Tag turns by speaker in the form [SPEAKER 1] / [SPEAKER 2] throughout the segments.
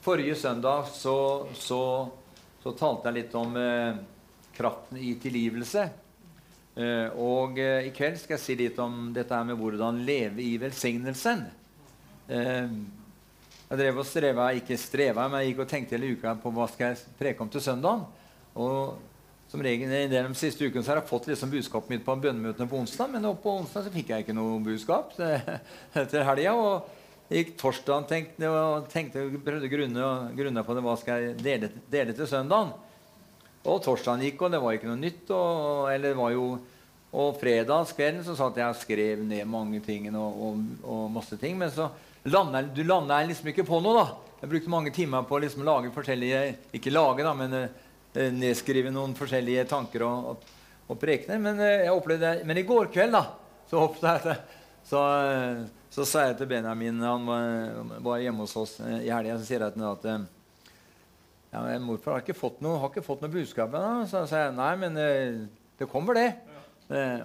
[SPEAKER 1] Forrige søndag så, så, så talte jeg litt om eh, kraften i tilgivelse. Eh, og eh, i kveld skal jeg si litt om dette her med hvordan leve i velsignelsen. Eh, jeg drev og streva, ikke streva, men jeg gikk og tenkte hele uka på hva skal jeg preke om til søndag. Og som regel i de siste uken så har jeg fått liksom budskapet mitt på bønnemøtene på onsdag, men på onsdag så fikk jeg ikke noe budskap til helga. Gikk torsdagen tenkte, og tenkte, prøvde å grunne, grunne, på det, hva skal jeg dele, dele til søndagen. Og torsdagen gikk, og det var ikke noe nytt. Og, jo, og fredagskvelden så satt jeg og skrev ned mange ting. Og, og, og masse ting, Men så landa du landa liksom ikke på noe. da. Jeg brukte mange timer på å liksom lage forskjellige Ikke lage, da, men eh, nedskrive noen forskjellige tanker og, og, og prekener. Men, eh, men i går kveld da, så oppdaget jeg så, eh, så sa jeg til Benjamin Han var hjemme hos oss eh, i helga. Så sier jeg til ham at eh, ja, 'Morfar har ikke fått noe, har ikke fått noe budskap ennå.' Så sa jeg nei, men det kommer, det.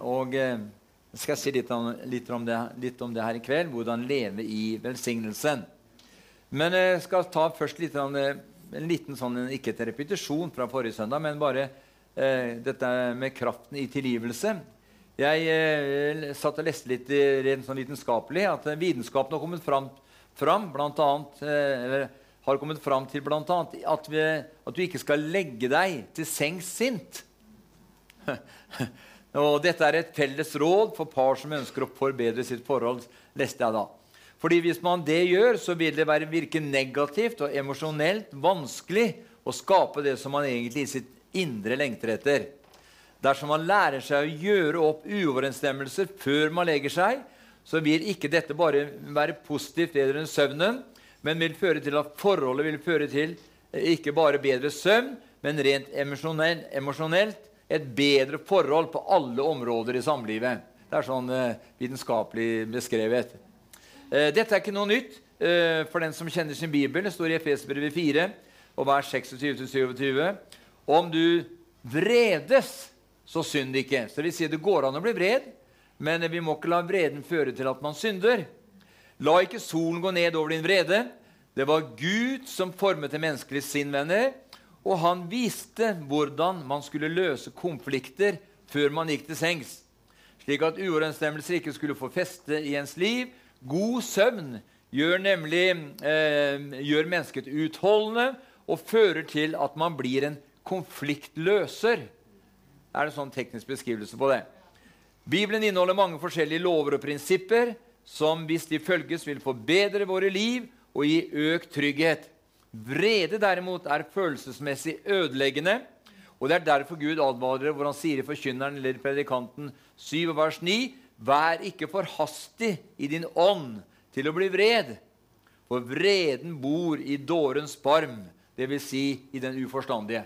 [SPEAKER 1] Og jeg skal si litt om, litt, om det, litt om, det, her i kveld. Hvordan leve i velsignelsen. Men jeg skal ta først litt om en liten sånn, ikke til repetisjon fra forrige søndag, men bare eh, dette med kraften i tilgivelse. Jeg eh, satt og leste litt rent sånn vitenskapelig at eh, vitenskapen har kommet fram, fram blant annet, eh, har kommet fram til bl.a. At, at du ikke skal legge deg til sengs sint. og dette er et felles råd for par som ønsker å forbedre sitt forhold, leste jeg da. Fordi Hvis man det gjør, så vil det være virke negativt og emosjonelt vanskelig å skape det som man egentlig i sitt indre lengter etter. Dersom man lærer seg å gjøre opp uoverensstemmelser før man legger seg, så vil ikke dette bare være positivt bedre enn søvnen, men vil føre til at forholdet vil føre til eh, ikke bare bedre søvn, men rent emosjonelt et bedre forhold på alle områder i samlivet. Det er sånn eh, vitenskapelig beskrevet. Eh, dette er ikke noe nytt eh, for den som kjenner sin bibel. Det står i Efesbrevet 4 og vers 26-27. Om du vredes så synd ikke. Så det vil si det går an å bli vred, men vi må ikke la vreden føre til at man synder. La ikke solen gå ned over din vrede. Det var Gud som formet det menneskelige sinn, venner, og han viste hvordan man skulle løse konflikter før man gikk til sengs, slik at uoverensstemmelser ikke skulle få feste i ens liv. God søvn gjør nemlig eh, gjør mennesket utholdende og fører til at man blir en konfliktløser er en sånn teknisk beskrivelse på det. Bibelen inneholder mange forskjellige lover og prinsipper som, hvis de følges, vil forbedre våre liv og gi økt trygghet. Vrede derimot er følelsesmessig ødeleggende. Og Det er derfor Gud advarer hvor han sier i Forkynneren eller predikanten 7 vers 9.: Vær ikke for hastig i din ånd til å bli vred, for vreden bor i dårens barm, dvs. Si i den uforstandige.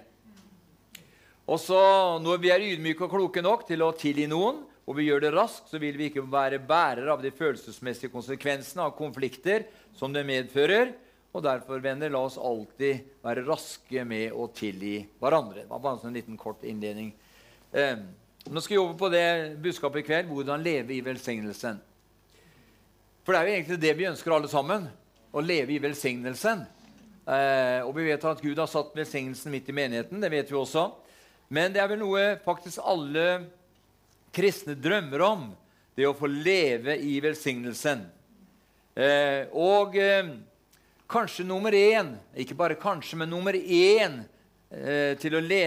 [SPEAKER 1] Og så Når vi er ydmyke og kloke nok til å tilgi noen, og vi gjør det raskt, så vil vi ikke være bærere av de følelsesmessige konsekvensene av konflikter som det medfører. Og derfor, venner, la oss alltid være raske med å tilgi hverandre. Det var bare en liten kort innledning. Eh, nå skal vi over på det budskapet i kveld hvordan leve i velsignelsen. For det er jo egentlig det vi ønsker alle sammen. Å leve i velsignelsen. Eh, og vi vet at Gud har satt velsignelsen midt i menigheten. Det vet vi også. Men det er vel noe faktisk alle kristne drømmer om. Det å få leve i velsignelsen. Eh, og eh, kanskje nummer én, ikke bare kanskje, men nummer én eh, til å le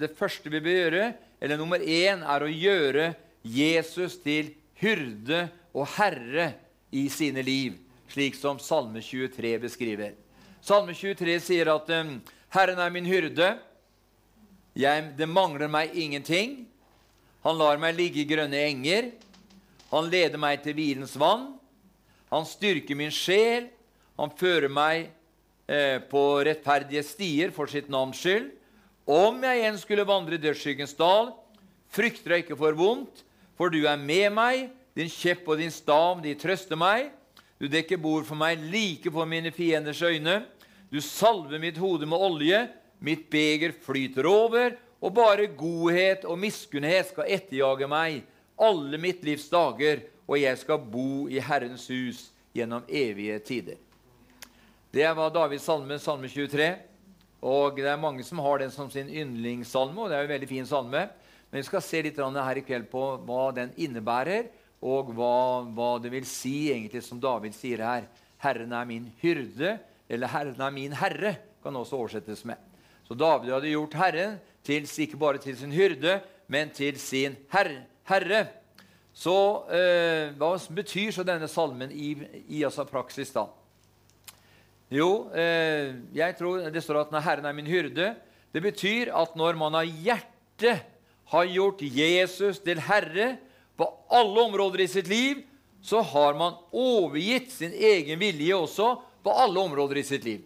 [SPEAKER 1] Det første vi bør gjøre, eller nummer én, er å gjøre Jesus til hyrde og herre i sine liv, slik som Salme 23 beskriver. Salme 23 sier at eh, 'Herren er min hyrde'. Jeg, det mangler meg ingenting. Han lar meg ligge i grønne enger. Han leder meg til hvilens vann. Han styrker min sjel. Han fører meg eh, på rettferdige stier for sitt navns skyld. Om jeg igjen skulle vandre i dødsskyggens dal, frykter jeg ikke for vondt, for du er med meg. Din kjepp og din stav, de trøster meg. Du dekker bord for meg like for mine fienders øyne. Du salver mitt hode med olje. Mitt beger flyter over, og bare godhet og miskunnhet skal etterjage meg alle mitt livs dager, og jeg skal bo i Herrens hus gjennom evige tider. Det var Davids salme, salme 23. Og det er mange som har den som sin yndlingssalme, og det er en veldig fin salme. Men vi skal se litt her i kveld på hva den innebærer, og hva, hva det vil si egentlig som David sier her. 'Herren er min hyrde', eller 'Herren er min herre', kan også oversettes med. Så David hadde gjort Herren til, ikke bare til sin hyrde, men til sin herre. herre. Så eh, hva betyr så denne salmen i, i altså praksis, da? Jo, eh, jeg tror det står at når 'Herren er min hyrde', det betyr at når man av hjertet har gjort Jesus til herre på alle områder i sitt liv, så har man overgitt sin egen vilje også på alle områder i sitt liv.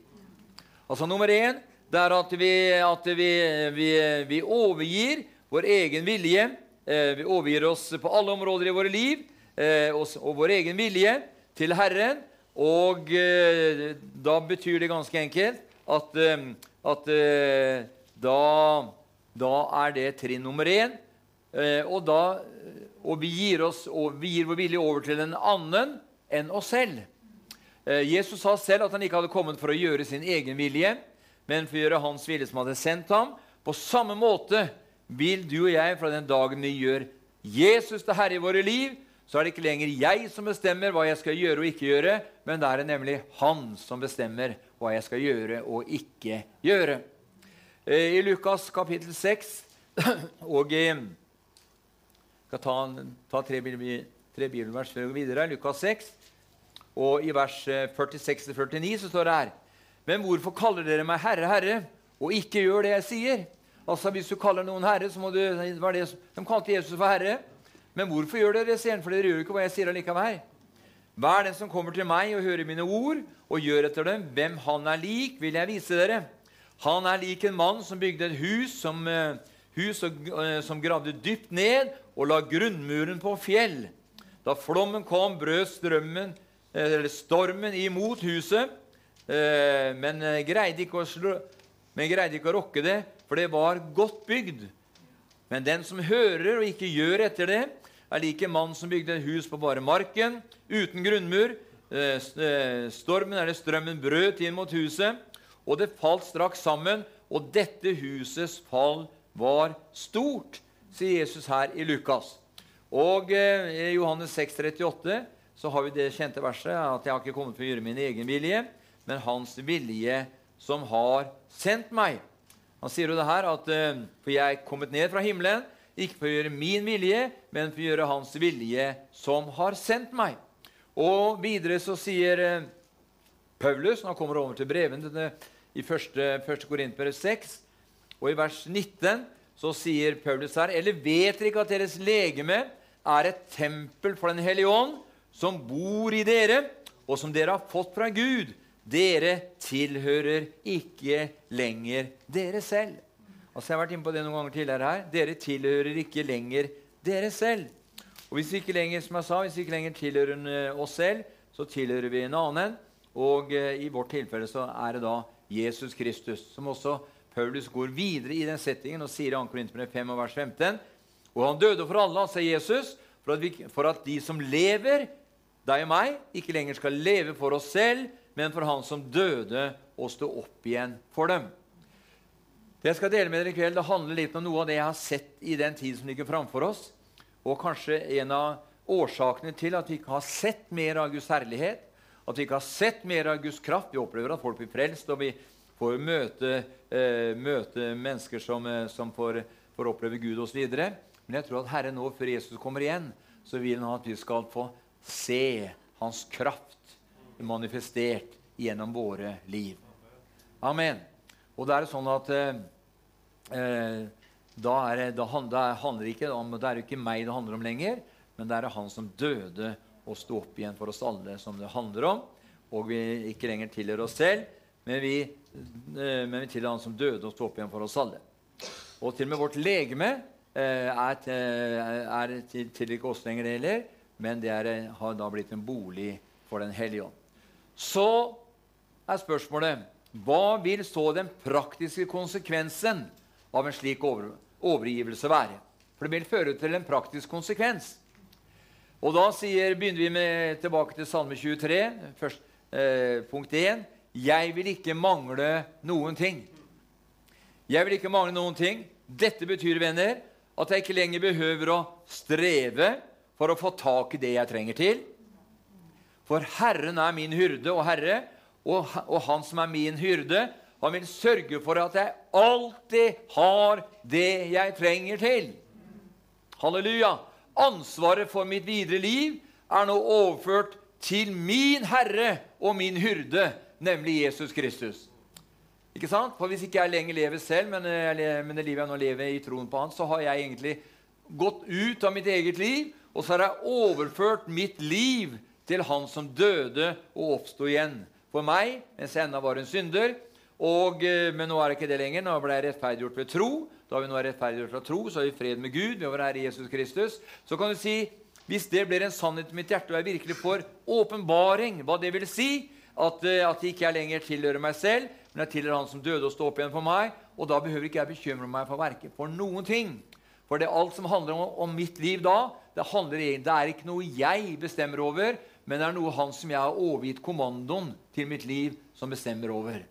[SPEAKER 1] Altså nummer én det er at vi, at vi, vi, vi overgir vår egen vilje. Eh, vi overgir oss på alle områder i våre liv eh, og, vår egen vilje til Herren. Og eh, da betyr det ganske enkelt at, at da, da, er det trinn nummer én. Og, da, og vi, gir oss, og vi gir vår vilje over til en annen enn oss selv. Jesus sa selv at han ikke hadde kommet for å gjøre sin egen vilje, men for å gjøre hans vilje som hadde sendt ham. På samme måte vil du og jeg fra den dagen vi gjør Jesus til herre i våre liv, så er det ikke lenger jeg som bestemmer hva jeg skal gjøre og ikke gjøre, men det er nemlig han som bestemmer hva jeg skal gjøre og ikke gjøre. Eh, I Lukas kapittel 6 og i Jeg skal ta, ta tre, tre bibelvers før vi går videre. Lukas 6, og i vers 46-49 eh, så står det her Men hvorfor kaller dere meg Herre, Herre, og ikke gjør det jeg sier? Altså Hvis du kaller noen herre, så må du var det, De kalte Jesus for herre. Men hvorfor gjør dere det, sier han, for dere gjør ikke hva jeg sier allikevel. Hver den som kommer til meg og hører mine ord og gjør etter dem, hvem han er lik, vil jeg vise dere. Han er lik en mann som bygde et hus som, uh, hus og, uh, som gravde dypt ned og la grunnmuren på fjell. Da flommen kom, brøt strømmen, uh, eller stormen imot huset, men greide, slå, greide ikke å rokke det, for det var godt bygd. Men den som hører og ikke gjør etter det, er lik en mann som bygde et hus på bare marken, uten grunnmur. Eh, eh, stormen eller strømmen brøt inn mot huset, og det falt straks sammen. Og dette husets fall var stort, sier Jesus her i Lukas. Og eh, i Johannes 6, 38 så har vi det kjente verset at jeg har ikke kommet for å gjøre min egen vilje, men hans vilje som har sendt meg. Han sier jo det her at for jeg er kommet ned fra himmelen ikke for å gjøre min vilje, men for å gjøre Hans vilje, som har sendt meg. Og videre så sier eh, Paulus, når han kommer over til brevene i 1. 1. Korintbrev 6, og i vers 19 så sier Paulus her Eller vet dere ikke at deres legeme er et tempel for Den hellige ånd, som bor i dere, og som dere har fått fra Gud? Dere tilhører ikke lenger dere selv. Altså Jeg har vært inne på det noen ganger tidligere her. Dere tilhører ikke lenger dere selv. Og hvis vi ikke lenger som jeg sa, hvis vi ikke lenger tilhører eh, oss selv, så tilhører vi en annen. Og eh, i vårt tilfelle så er det da Jesus Kristus, som også Paulus går videre i den settingen og sier i 2. Korinterbrev 5 vers 15. Og han døde for alle, altså Jesus, for at, vi, for at de som lever, deg og meg, ikke lenger skal leve for oss selv, men for han som døde og sto opp igjen for dem. Det jeg skal dele med dere i kveld, det handler litt om noe av det jeg har sett i den tid som ligger framfor oss. Og kanskje en av årsakene til at vi ikke har sett mer av Guds herlighet, at vi ikke har sett mer av Guds kraft. Vi opplever at folk blir frelst, og vi får møte, eh, møte mennesker som, eh, som får, får, oppleve Gud osv. Men jeg tror at Herren nå, før Jesus kommer igjen, så vil han at vi skal få se Hans kraft manifestert gjennom våre liv. Amen. Og det er sånn at eh, eh, da, er, da, handler ikke om, det er ikke meg det handler om lenger, men det er han som døde og sto opp igjen for oss alle, som det handler om. Og vi ikke lenger tilhører oss selv, men vi, eh, vi tilhører han som døde og sto opp igjen for oss alle. Og til og med vårt legeme eh, er, er til, til ikke oss lenger heller, men det er, har da blitt en bolig for Den hellige ånd. Så er spørsmålet hva vil så den praktiske konsekvensen av en slik over, overgivelse være. For det vil føre til en praktisk konsekvens. Og da sier, begynner vi med, tilbake til Salme 23, først, eh, punkt 1. 'Jeg vil ikke mangle noen ting'. Jeg vil ikke mangle noen ting. Dette betyr, venner, at jeg ikke lenger behøver å streve for å få tak i det jeg trenger til. For Herren er min hyrde og herre, og, og Han som er min hyrde, han vil sørge for at jeg alltid har det jeg trenger til. Halleluja. Ansvaret for mitt videre liv er nå overført til min Herre og min hyrde, nemlig Jesus Kristus. Ikke sant? For Hvis ikke jeg lenger lever selv, men, men det livet jeg nå lever i troen på Han, så har jeg egentlig gått ut av mitt eget liv, og så har jeg overført mitt liv til Han som døde og oppsto igjen for meg mens jeg ennå var en synder. Og, eh, men nå er det ikke det lenger. Nå ble jeg rettferdiggjort ved tro. Da vi nå er rettferdiggjort ved tro, så har vi fred med Gud ved vår Herre Jesus Kristus. Så kan du si hvis det blir en sannhet i mitt hjerte, og jeg virkelig får åpenbaring hva det vil si, at, eh, at ikke lenger tilhører meg selv, men jeg tilhører Han som døde og står opp igjen for meg, og da behøver ikke jeg bekymre meg for verket for noen ting. For det er alt som handler om, om mitt liv da, det, handler, det er ikke noe jeg bestemmer over, men det er noe Han som jeg har overgitt kommandoen til mitt liv, som bestemmer over.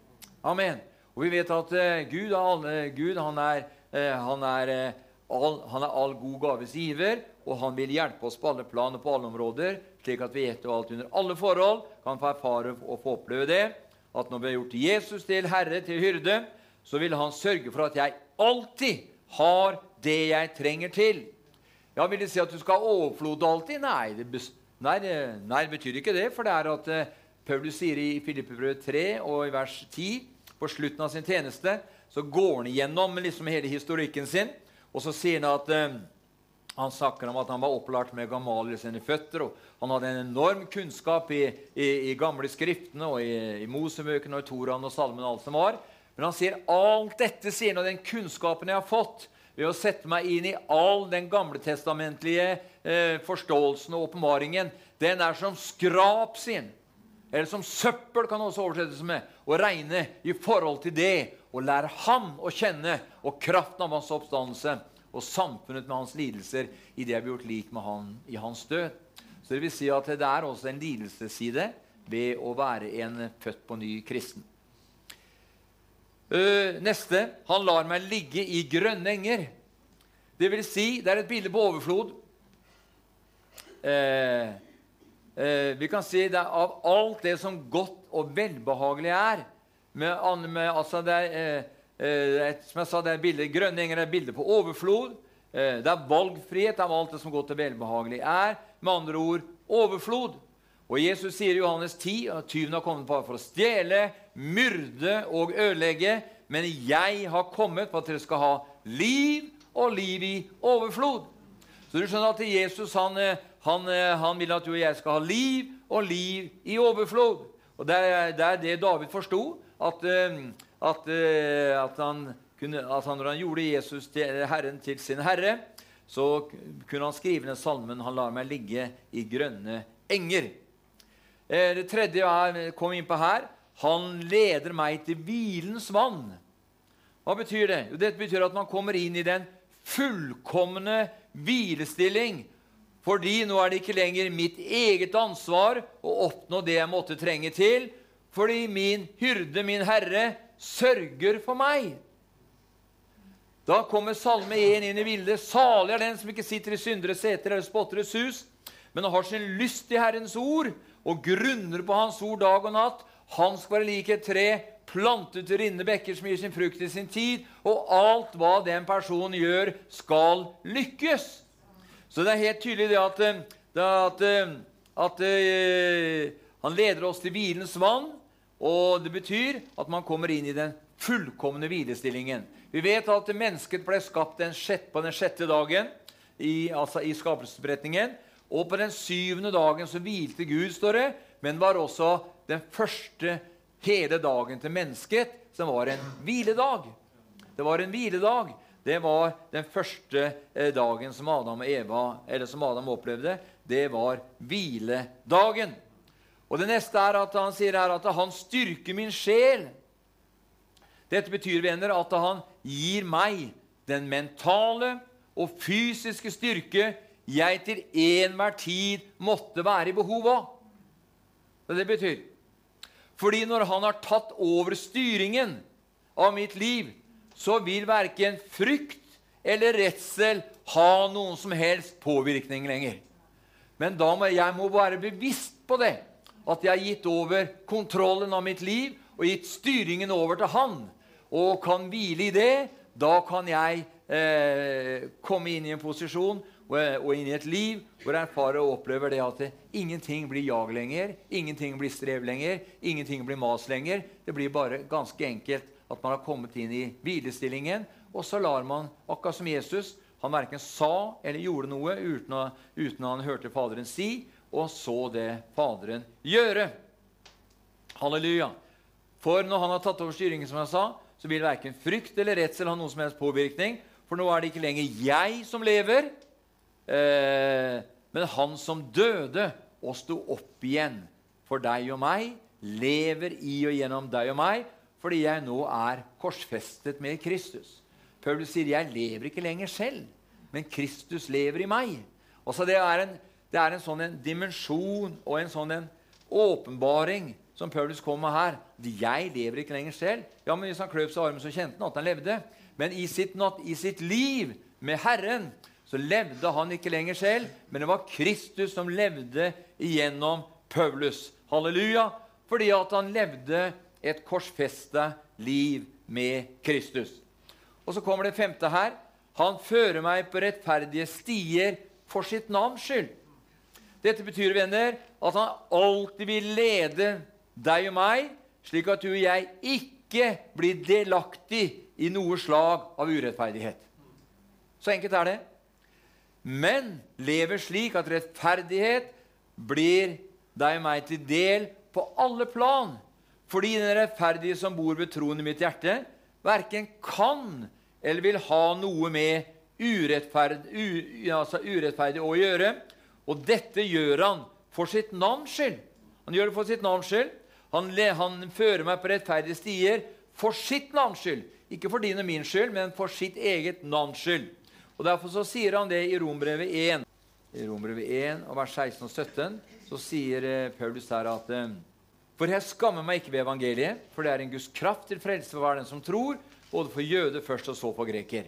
[SPEAKER 1] Amen. Og vi vet at uh, Gud, alle, Gud han, er, uh, han, er, uh, all, han, er, all, god gaves giver, og han vil hjelpe oss på alle plan og på alle områder, slik at vi etter alt under alle forhold kan få erfare og få oppleve det. At når vi har gjort Jesus til herre, til hyrde, så vil han sørge for at jeg alltid har det jeg trenger til. Ja, Vil det si at du skal ha overflod alltid? Nei det, nei, det, nei, betyr ikke det. For det er at Paulus sier i Filippebrød 3 og i vers 10 på slutten av sin tjeneste så går han igjennom liksom hele historikken sin, og så sier han at eh, han snakker om at han var opplært med Gamaliel sine føtter. og Han hadde en enorm kunnskap i, i, i gamle skriftene og i, i Mosebøkene og i Toraen og Salmen og alt som var. Men han sier alt dette sier han, og den kunnskapen jeg har fått ved å sette meg inn i all den gamletestamentlige eh, forståelsen og åpenbaringen, den er som skrap, sin. Eller som søppel kan også oversettes med. Å regne i forhold til det å lære ham å kjenne og kraften av hans oppstandelse og samfunnet med hans lidelser i det jeg blir gjort lik med han i hans død. Så det vil si at det er også en lidelsesside ved å være en født på ny kristen. Uh, neste han lar meg ligge i grønne enger. Det vil si, det er et bilde på overflod. Uh, Eh, vi kan si det er av alt det som godt og velbehagelig er. Med, med, altså det er, eh, eh, som jeg sa, det er bildet, Grønne enger er bilde på overflod. Eh, det er valgfrihet av alt det som godt og velbehagelig er. Med andre ord overflod. Og Jesus sier i Johannes 10 at tyven har kommet for å stjele, myrde og ødelegge. Men jeg har kommet for at dere skal ha liv og liv i overflod. Så du skjønner at Jesus han, eh, han, eh, han vil at du og jeg skal ha liv, og liv i overflod. Og Det er det, er det David forsto, at, eh, at, at, han kunne, at han, når han gjorde Jesus til Herren til sin herre, så kunne han skrive den salmen 'Han lar meg ligge i grønne enger'. Det tredje jeg kom inn på her han leder meg til hvilens vann. Hva betyr det? Jo, det betyr at man kommer inn i den fullkomne hvilestilling. Fordi nå er det ikke lenger mitt eget ansvar å oppnå det jeg måtte trenge til, fordi min hyrde, min Herre, sørger for meg. Da kommer Salme 1 inn i bildet. Salig er den som ikke sitter i syndere seter eller spotteres hus, men har sin lyst i Herrens ord og grunner på Hans ord dag og natt. Han skal være lik et tre plantet til rinnende bekker som gir sin frukt i sin tid, og alt hva den personen gjør, skal lykkes. Så det er helt tydelig det at, eh, det at, eh, at, at uh, han leder oss til hvilens vann, og det betyr at man kommer inn i den fullkomne hvilestillingen. Vi vet at mennesket ble skapt den sjette, på den sjette dagen i, altså i skapelsesberetningen. Og på den syvende dagen så hvilte Gud, står det, men var også den første hele dagen til mennesket, som var en hviledag. Det var en hviledag. Det var den første eh, dagen som Adam og Eva, eller som Adam opplevde. Det var hviledagen. Og Det neste er at han sier her at han styrker min sjel. Dette betyr venner, at han gir meg den mentale og fysiske styrke jeg til enhver tid måtte være i behov av. Det betyr Fordi når han har tatt over styringen av mitt liv, så vil verken frykt eller redsel ha noen som helst påvirkning lenger. Men da må jeg må være bevisst på det. At jeg har gitt over kontrollen av mitt liv og gitt styringen over til han. Og kan hvile i det. Da kan jeg eh, komme inn i en posisjon og, inn i et liv hvor jeg erfarer og opplever det at det, ingenting blir jag lenger, ingenting blir strev lenger, ingenting blir mas lenger. Det blir bare ganske enkelt at man har kommet inn i hvilestillingen, og så lar man, akkurat som Jesus, han verken sa eller gjorde noe uten, å, uten at han hørte Faderen si, og så det Faderen gjøre. Halleluja. For når han har tatt over styringen, som jeg sa, så vil verken frykt eller redsel ha noen som helst påvirkning. For nå er det ikke lenger jeg som lever, eh, men han som døde og sto opp igjen for deg og meg, lever i og gjennom deg og meg, fordi jeg nå er korsfestet med Kristus. Paulus sier 'jeg lever ikke lenger selv', men Kristus lever i meg. Også det er en, det er en sånn en dimensjon og en sånn en åpenbaring som Paulus kom med her. Jeg lever ikke lenger selv. Ja, men Hvis han kløp seg i armen, så kjente han at han levde. Men i sitt, i sitt liv med Herren så levde han ikke lenger selv, men det var Kristus som levde igjennom Paulus. Halleluja! Fordi at han levde et korsfesta liv med Kristus. Og så kommer det femte her. Han fører meg på rettferdige stier for sitt navns skyld. Dette betyr, venner, at han alltid vil lede deg og meg, slik at du og jeg ikke blir delaktig i noe slag av urettferdighet. Så enkelt er det. Men lever slik at rettferdighet blir deg og meg til del på alle plan. Fordi den rettferdige som bor ved troen i mitt hjerte, verken kan eller vil ha noe med urettferd, u, altså urettferdig å gjøre. Og dette gjør han for sitt navns skyld. Han gjør det for sitt navns skyld. Han, han fører meg på rettferdige stier for sitt navns skyld. Ikke for din og min skyld, men for sitt eget navns skyld. Og Derfor så sier han det i Rombrevet 1. I Rombrevet 1, og vers 16 og 17 så sier eh, Paulus der at eh, For jeg skammer meg ikke ved evangeliet, for det er en Guds kraft til frelse for hver den som tror, både for jøde først og så for greker.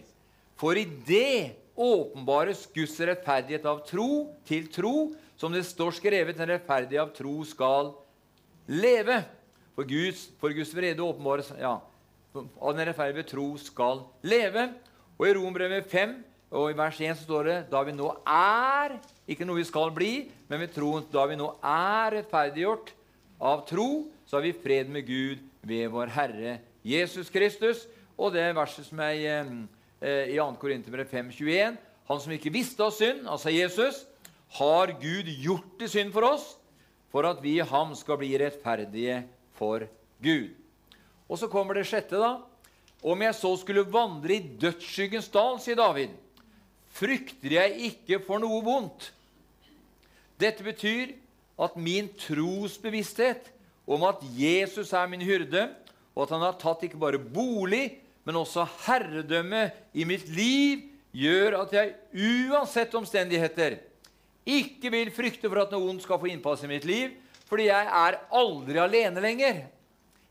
[SPEAKER 1] For i det åpenbares Guds rettferdighet av tro til tro, som det står skrevet, den rettferdige av tro skal leve. For Guds, for Guds vrede åpenbares ja, av den rettferdige tro skal leve. Og i Rombrevet 5 og i vers 1 står det da vi nå er, ikke noe vi skal bli, men vi tror da vi nå er rettferdiggjort av tro, så har vi fred med Gud ved vår Herre Jesus Kristus. Og det verset som er eh, i 2. Korinterbrev 5,21.: Han som ikke visste av synd, altså Jesus, har Gud gjort til synd for oss, for at vi i ham skal bli rettferdige for Gud. Og så kommer det sjette, da. Om jeg så skulle vandre i dødsskyggens dal, sier David, frykter jeg ikke for noe vondt. Dette betyr at min trosbevissthet om at Jesus er min hyrde, og at han har tatt ikke bare bolig, men også herredømme i mitt liv gjør at jeg uansett omstendigheter ikke vil frykte for at noe ondt skal få innpass i mitt liv, fordi jeg er aldri alene lenger.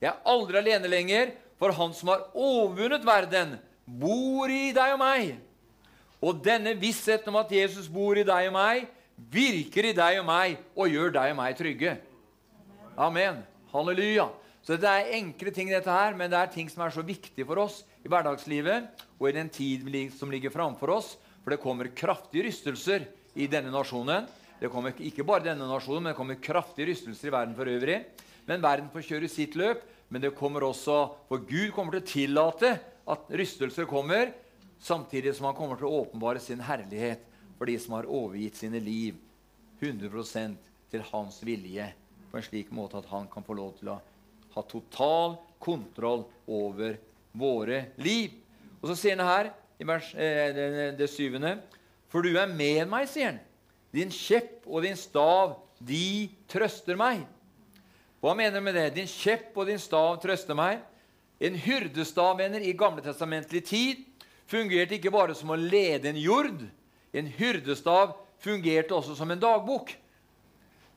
[SPEAKER 1] Jeg er aldri alene lenger, for Han som har overvunnet verden, bor i deg og meg. Og denne vissheten om at Jesus bor i deg og meg, virker i deg og meg og gjør deg og meg trygge. Amen. Halleluja. Så det er enkle ting, dette her, men det er ting som er så viktige for oss i hverdagslivet og i den tid som ligger framfor oss. For det kommer kraftige rystelser i denne nasjonen. Det kommer ikke bare denne nasjonen, men det kommer kraftige rystelser i verden for øvrig. Men verden får kjøre sitt løp. Men det kommer også, for Gud kommer til å tillate at rystelser kommer, samtidig som han kommer til å åpenbare sin herlighet for de som har overgitt sine liv 100% til hans vilje på en slik måte at han kan få lov til å ha total kontroll over våre liv. Og så sier han her i vers, eh, det, syvende For du er med meg, sier han. Din kjepp og din stav, de trøster meg. Hva mener du med det? Din kjepp og din stav trøster meg. En hyrdestav, venner, i gamletestamentlig tid fungerte ikke bare som å lede en jord. En hyrdestav fungerte også som en dagbok.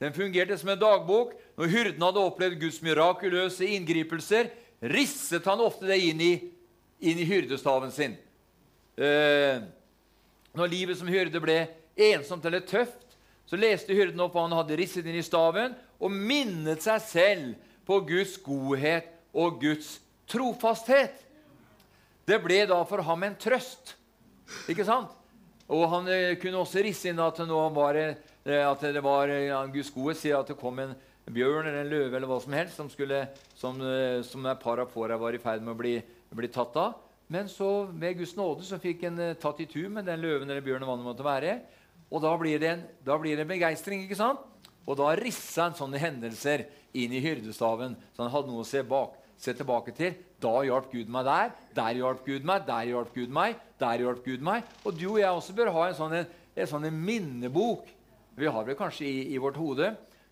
[SPEAKER 1] Den fungerte som en dagbok. Når hyrden hadde opplevd Guds mirakuløse inngripelser, risset han ofte det inn i, inn i hyrdestaven sin. Eh, når livet som hyrde ble ensomt eller tøft, så leste hyrden opp hva han hadde risset inn i staven, og minnet seg selv på Guds godhet og Guds trofasthet. Det ble da for ham en trøst. Ikke sant? Og han eh, kunne også risse inn at, var, eh, at det var ja, Guds gode sier at det kom en bjørn eller en løve eller hva som helst som, skulle, som, eh, som et par av fåra var i ferd med å bli, bli, tatt av. Men så ved Guds nåde så fikk en tatt i tur med den løven eller bjørnen hva det måtte være. Og da blir det en, blir det begeistring. ikke sant? Og da rissa han sånne hendelser inn i hyrdestaven, så han hadde noe å se, bak, se tilbake til. Da hjalp Gud meg der, der hjalp Gud meg, der hjalp Gud meg, der hjalp Gud meg. Og du og jeg også bør ha en sånn, en, en sånn minnebok. Vi har det kanskje i, i, vårt hode,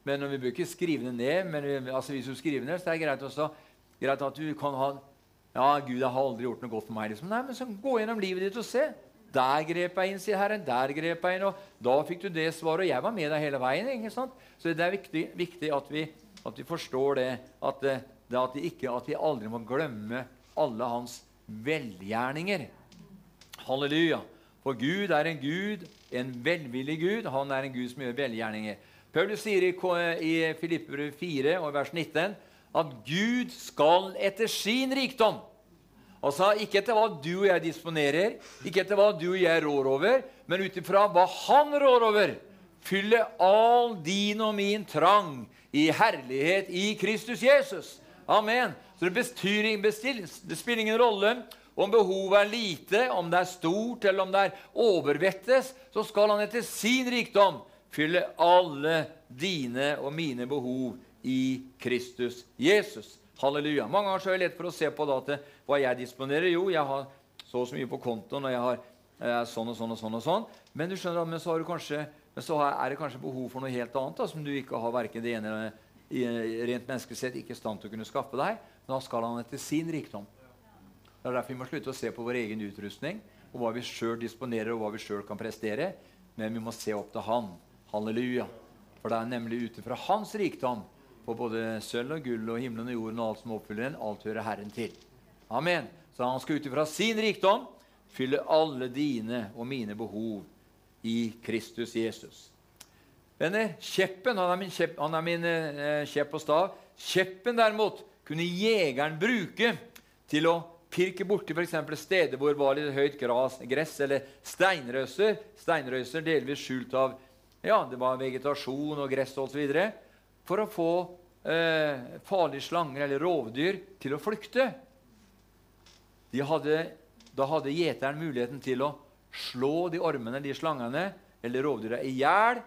[SPEAKER 1] men vi bør ikke skrive det ned. men vi, altså Hvis du skriver ned, så er det greit, også, greit at du kan ha Ja, Gud, jeg har aldri gjort noe godt for meg. Liksom. Nei, men så Gå gjennom livet ditt og se. Der grep jeg inn, sier Herren. Der grep jeg inn. Og da fikk du det svaret. Og jeg var med deg hele veien. ikke sant? Så det er viktig, viktig at, vi, at, vi, forstår det. At, det, at, vi ikke, at vi aldri må glemme alle hans velgjerninger. Halleluja. For Gud er en Gud, en velvillig Gud. Han er en Gud som gjør velgjerninger. Paulus sier i, i Filipper 4 og vers 19 at Gud skal etter sin rikdom Altså Ikke etter hva du og jeg disponerer, ikke etter hva du og jeg rår over, men ut ifra hva han rår over. Fylle all din og min trang i herlighet i Kristus Jesus. Amen. Så det, bestyr, bestil, det spiller ingen rolle om behovet er lite, om det er stort, eller om det er overvettes, så skal han etter sin rikdom fylle alle dine og mine behov i Kristus Jesus. Halleluja. Mange ganger så er det lett for å se på da, til hva jeg disponerer. Jo, jeg har så og så mye på kontoen, og jeg har eh, sånn og sånn og sånn. og sånn. Men du skjønner, men så, kanskje, men så er det kanskje behov for noe helt annet da, som du ikke har verken det ene eller rent menneskelig sett ikke i stand til å kunne skaffe deg. Men da skal han etter sin rikdom. Det er derfor vi må slutte å se på vår egen utrustning og hva vi sjøl disponerer, og hva vi sjøl kan prestere. Men vi må se opp til Han. Halleluja. For det er nemlig ut ifra Hans rikdom på både sølv og gull og himmelen og jorden og alt som oppfyller den, alt hører Herren til. Amen. Så han skal ut ifra sin rikdom fylle alle dine og mine behov i Kristus Jesus. Venner, kjeppen han er min, kjepp, han er min eh, kjepp og stav. Kjeppen derimot kunne jegeren bruke til å pirke borti f.eks. steder hvor det var litt høyt gras, gress eller steinrøyser. Steinrøyser delvis skjult av ja, det var vegetasjon og gress osv for å få eh, farlige slanger eller rovdyr til å flykte. Hadde, da hadde gjeteren muligheten til å slå de ormene, de slangene eller rovdyra i hjel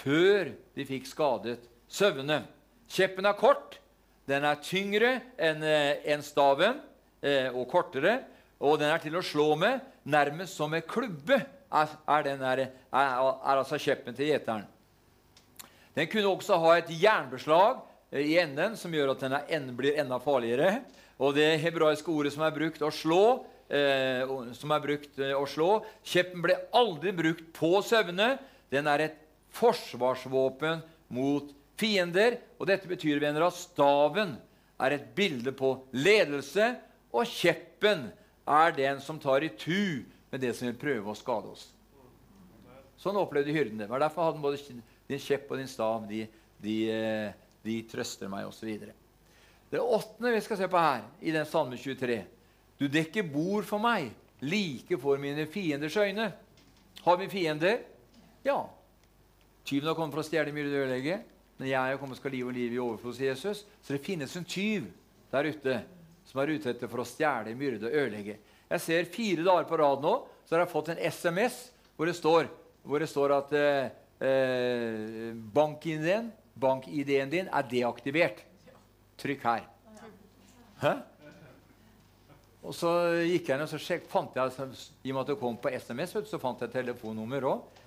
[SPEAKER 1] før de fikk skadet sauene. Kjeppen er kort, den er tyngre enn eh, en staven eh, og kortere. Og den er til å slå med, nærmest som en klubbe, er, er, er, er altså kjeppen til gjeteren. Den kunne også ha et jernbeslag eh, i enden som gjør at den blir enda farligere. Og det hebraiske ordet som er brukt å slå, eh, som er brukt å slå Kjeppen ble aldri brukt på søvne. Den er et forsvarsvåpen mot fiender. Og dette betyr venner, at staven er et bilde på ledelse, og kjeppen er den som tar i tu med det som vil prøve å skade oss. Sånn opplevde hyrden Det var derfor hadde både din kjepp og din stav, de, de, eh, de trøster meg, osv. Det åttende vi skal se på her, i den salme 23 Du dekker bord for meg, like for mine fienders øyne. Har vi fiender? Ja. Tyven har kommet for å stjele, myrde og ødelegge. Men jeg har kommet skal liv og liv i overflod, sier Jesus. Så det finnes en tyv der ute som er ute etter for å stjele, myrde og ødelegge. Jeg ser fire dager på rad nå så har jeg fått en SMS hvor det står, hvor det står at eh, eh, bank-ID-en bank din er deaktivert. Trykk her. Hæ? Og så gikk jeg ned og så sjek, fant jeg, I og med at det kom på SMS, så fant jeg telefonnummer òg.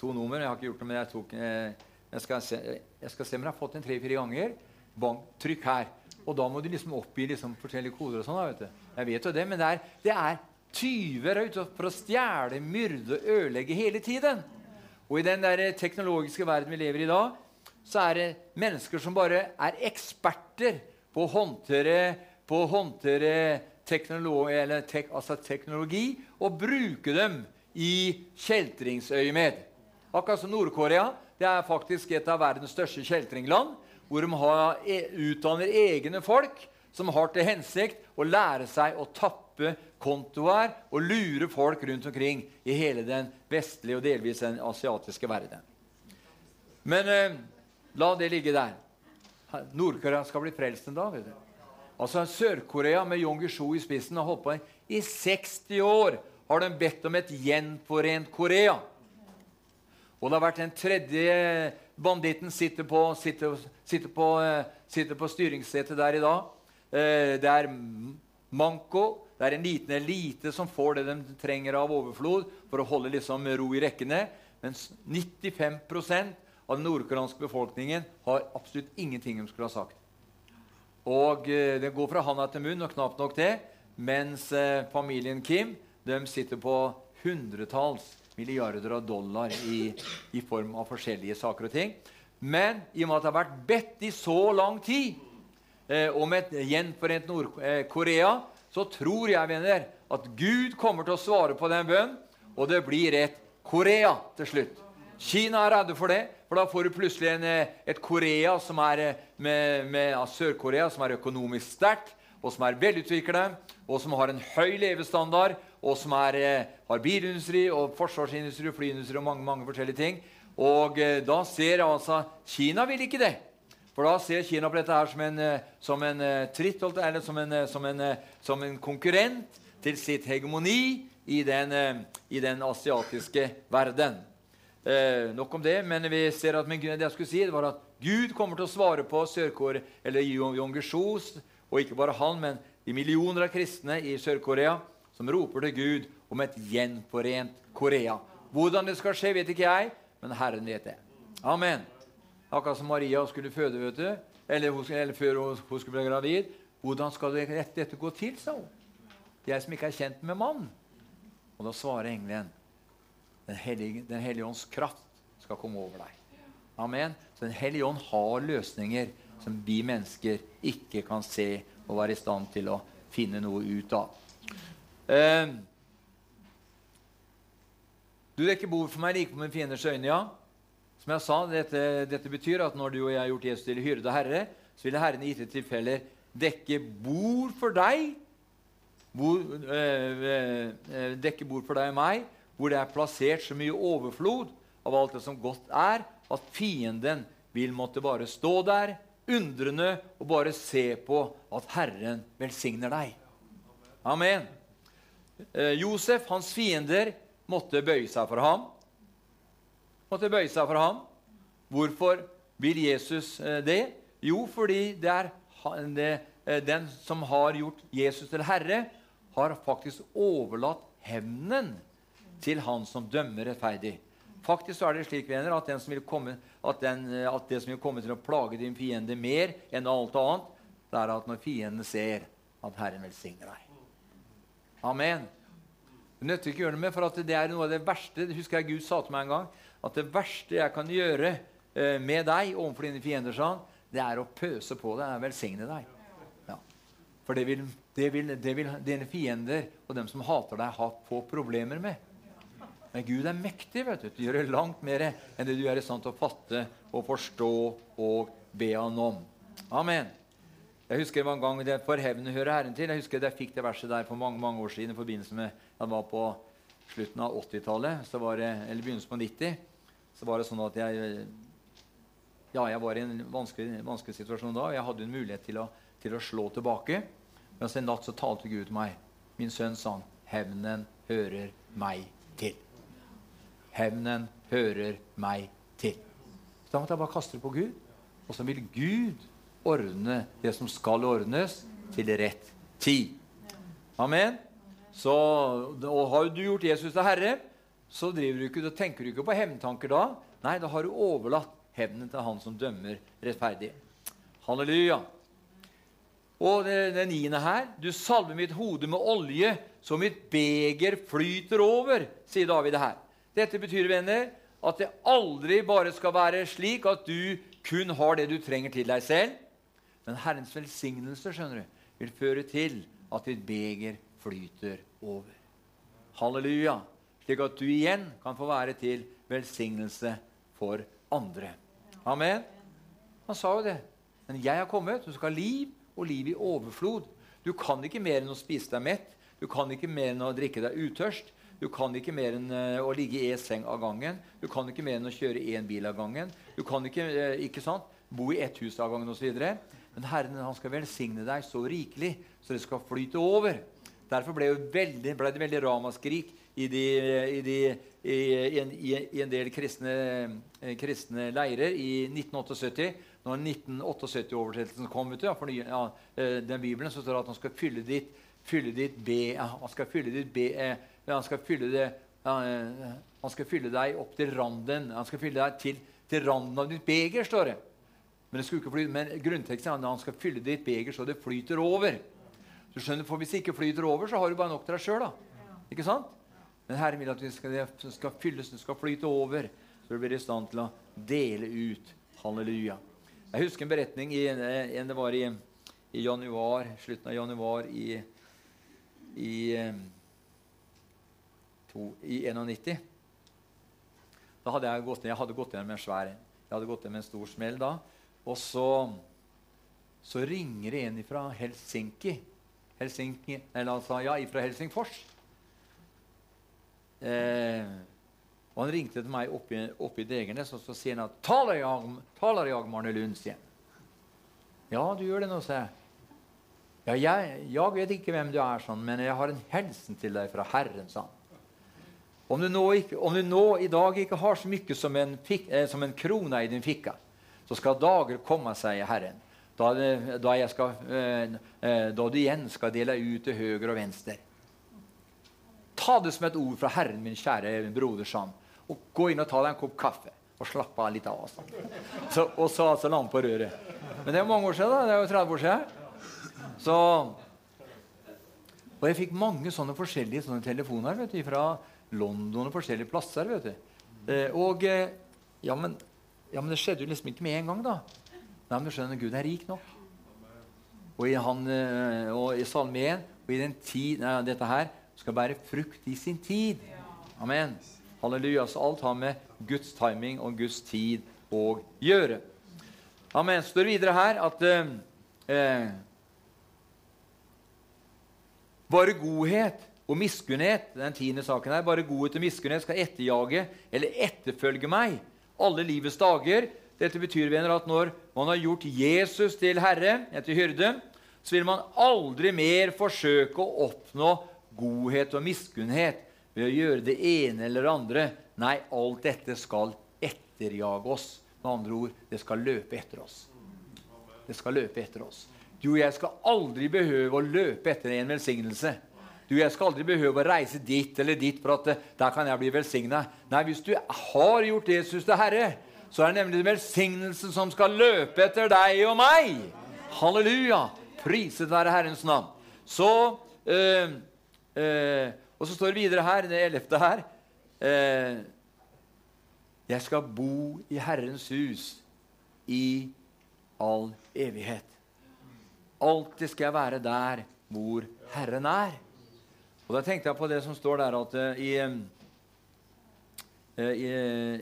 [SPEAKER 1] To nummer. Jeg har ikke gjort noe, men jeg, tok, eh, jeg, skal, se, jeg skal se om jeg har fått den tre-fire ganger. Bang, trykk her. Og da må du liksom oppgi liksom forskjellige koder. og sånn. vet du. Jeg vet jo det, men det er, det er tyver ute for å stjele, myrde og ødelegge hele tiden. Og i den der teknologiske verden vi lever i i dag, så er det mennesker som bare er eksperter på å håndtere, på å håndtere teknologi, tek, altså teknologi og bruke dem i kjeltringsøyemed. Akkurat som Nord-Korea. Det er faktisk et av verdens største kjeltringland, hvor de har, e, utdanner egne folk som har til hensikt å lære seg å tappe kontoer og lure folk rundt omkring i hele den vestlige og delvis den asiatiske verden. Men eh, la det ligge der. Nord-Korea skal bli frelst en dag. vet du. Altså Sør-Korea med Jong Gishu i spissen har holdt på i 60 år. har de bedt om et gjenforent Korea. Og det har vært en tredje banditten sitter på, sitter, sitter på, eh, sitter på styringssetet der i dag. Eh, det er manko. Det er en liten elite som får det de trenger av overflod for å holde liksom ro i rekkene. Mens 95% av den nordkoreanske befolkningen har absolutt ingenting de skulle ha sagt. Og eh, Det går fra handa til munn, og knapt nok det. Mens familien Kim de sitter på hundretalls milliarder av dollar i, i, form av forskjellige saker og ting. Men i og med at det har vært bedt i så lang tid eh, om et gjenforent Nord-Korea, så tror jeg venner, at Gud kommer til å svare på den bønnen, og det blir et Korea til slutt. Kina er redde for det, for da får du plutselig en, eh, et Korea som er med, med, ja, Sør-Korea som er økonomisk sterkt, og som er velutviklet, og som har en høy levestandard, og som er, eh, har bilindustri og forsvarsindustri og flyindustri og mange, mange forskjellige ting. Og eh, da ser altså Kina vil ikke det. For da ser Kina på dette her som en, eh, som en tritt, eller som en, som, en, som en, konkurrent til sitt hegemoni i den, i den asiatiske verden. Eh, nok om det, men vi ser at men det jeg skulle si, var at Gud kommer til å svare på Sør-Korea, eller Yongesjos, og ikke bare han, men de millioner av kristne i Sør-Korea som roper til Gud om et gjenforent Korea. Hvordan det skal skje, vet ikke jeg, men Herren vet det. Amen. Akkurat som Maria skulle føde, vet du, eller, eller før hun, hun, skulle bli gravid. Hvordan skal dette gå til, sa hun. Jeg som ikke er kjent med mann. Og da svarer engelen Den hellige, den hellige ånds kraft skal komme over deg. Amen. Så Den hellige ånd har løsninger som vi mennesker ikke kan se og være i stand til å finne noe ut av. Uh, du dekker bord for meg like på min fienders øyne, ja. Som jeg sa, dette, dette, betyr at når du og jeg har gjort Jesus til hyrde herre, så vil Herren i gitte tilfeller dekke bord for deg hvor, øh, øh, dekke bord for deg og meg, hvor det er plassert så mye overflod av alt det som godt er, at fienden vil måtte bare stå der undrende og bare se på at Herren velsigner deg. Amen. Eh, Josef, hans fiender, måtte bøye seg for ham. Måtte bøye seg for ham. Hvorfor vil Jesus eh, det? Jo, fordi det er eh, den som har gjort Jesus til herre, har faktisk overlatt hevnen til han som dømmer rettferdig. Faktisk er det slik venner, at, komme, at, den, at, det som vil komme til å plage din fiende mer enn alt annet, det er at når fienden ser at Herren velsigner deg. Amen. Du nytter ikke gjøre det med, for det er noe av det verste det husker jeg Gud sa til meg en gang, at det verste jeg kan gjøre eh, med deg overfor dine fiender, sånn, det er å pøse på deg, velsigne deg. Ja. For det vil, det, vil, det vil, dine fiender og dem som hater deg, ha få problemer med. Men Gud er mektig vet du, Du gjør langt mer enn det du er i stand til å fatte og forstå og be Han om. Amen. Jeg husker mange gang det For hevnen hører Herren til. Jeg husker jeg fikk det verset der for mange mange år siden i forbindelse med jeg var på slutten av 80-tallet, eller begynnelsen på 90. Så var det sånn at jeg ja, jeg var i en vanskelig, vanskelig situasjon da. og Jeg hadde en mulighet til å, til å slå tilbake. Men en natt så talte Gud til meg. Min sønn sa han, hevnen hører meg til. Hevnen hører meg til. Så da måtte jeg bare kaste det på Gud. Og så vil Gud ordne det som skal ordnes, til rett tid. Amen. Så, og Har du gjort Jesus til herre, så du ikke, da tenker du ikke på hevntanker da. Nei, da har du overlatt hevnen til han som dømmer rettferdig. Halleluja. Og det, det niende her Du salver mitt hode med olje, så mitt beger flyter over, sier David her. Dette betyr, venner, at det aldri bare skal være slik at du kun har det du trenger til deg selv. Men Herrens velsignelse skjønner du, vil føre til at ditt beger flyter over. Halleluja. Slik at du igjen kan få være til velsignelse for andre. Amen. Han sa jo det. Men jeg har kommet, du skal ha liv, og liv i overflod. Du kan ikke mer enn å spise deg mett. Du kan ikke mer enn å drikke deg utørst. Du kan ikke mer enn uh, å ligge i én seng av gangen. Du kan ikke mer enn å kjøre én bil av gangen. Du kan ikke, uh, ikke sant, bo i ett hus av gangen osv. Men Herren han skal velsigne deg så rikelig så det skal flyte over. Derfor ble, veldig, ble det veldig ramaskrik i, de, i, de, i, en, i en, del kristne, eh, kristne, leirer i 1978. Når 1978-oversettelsen kom ut, ja, for ja, den Bibelen, så står det at han skal fylle ditt, fylle ditt be, han skal fylle ditt be, han skal fylle det han skal fylle deg opp til randen. Han skal fylle deg til, til randen av ditt beger, står det. Men, men grunnteksten er at han skal fylle ditt beger så det flyter over. Du skjønner, for Hvis det ikke flyter over, så har du bare nok til deg sjøl. Ikke sant? Men Herren vil at det skal, skal fylles, det skal flyte over, så du blir i stand til å dele ut. Halleluja. Jeg husker en beretning i, en, det var i, i januar, slutten av januar i, i to, i 91. Da hadde jeg gått, jeg hadde gått gjennom en svær Jeg hadde gått gjennom en stor smell da. Og så, så ringer det en fra Helsinki. Helsinki eller altså, ja, fra Helsingfors. Eh, og Han ringte til meg oppe, i Degernes og så sier han at 'Taler jeg, taler jeg Marne Lundstien?' 'Ja, du gjør det nå', sa jeg. Ja, jeg, jeg vet ikke hvem du er, sånn, men jeg har en hilsen til deg fra Herren', sa han. Om du, ikke, om du, nå i dag ikke har så mye som en, eh, som en krone i din fikka, så skal dager komme, sier Herren, da, da, skal, eh, eh, da, du igjen skal dele ut til høyre og venstre. Ta det som et ord fra Herren, min kjære broder, sa Og gå inn og ta deg en kopp kaffe og slappe av litt av. Så, og så altså lande på røret. Men det er jo mange år siden. da, Det er jo 30 år siden. Så, og jeg fikk mange sånne forskjellige sånne telefoner vet du, fra London og forskjellige plasser. vet du. Eh, og ja men, ja, men, det skjedde jo liksom ikke med en gang, da. Nei, men du skjønner, Gud er rik nok. Og i, han, eh, og i Salme 1 og i den tid, nei, dette her skal bære frukt i sin tid. Amen. Halleluja. Så alt har med Guds timing og Guds tid å gjøre. Amen. Så står det videre her at eh, eh bare godhet og miskunnhet, den tiende saken her, bare godhet og miskunnhet skal etterjage eller etterfølge meg alle livets dager. Dette betyr venner, at når man har gjort Jesus til herre, etter hyrde, så vil man aldri mer forsøke å oppnå godhet og miskunnhet ved å gjøre det ene eller det andre. Nei, alt dette skal etterjage oss. Med andre ord, det skal løpe etter oss. Det skal løpe etter oss. Du og jeg skal aldri behøve å løpe etter en velsignelse. Du, jeg skal aldri behøve å reise dit eller dit, for at eh, der kan jeg bli velsigna. Nei, hvis du har gjort Jesus til Herre, så er det nemlig velsignelsen som skal løpe etter deg og meg. Halleluja! Priset være Herrens navn. Så øh, øh, Og så står det videre her, det ellevte her øh, Jeg skal bo i Herrens hus i all evighet. Alltid skal jeg være der hvor Herren er. Og Da tenkte jeg på det som står der at, uh, i, uh, i,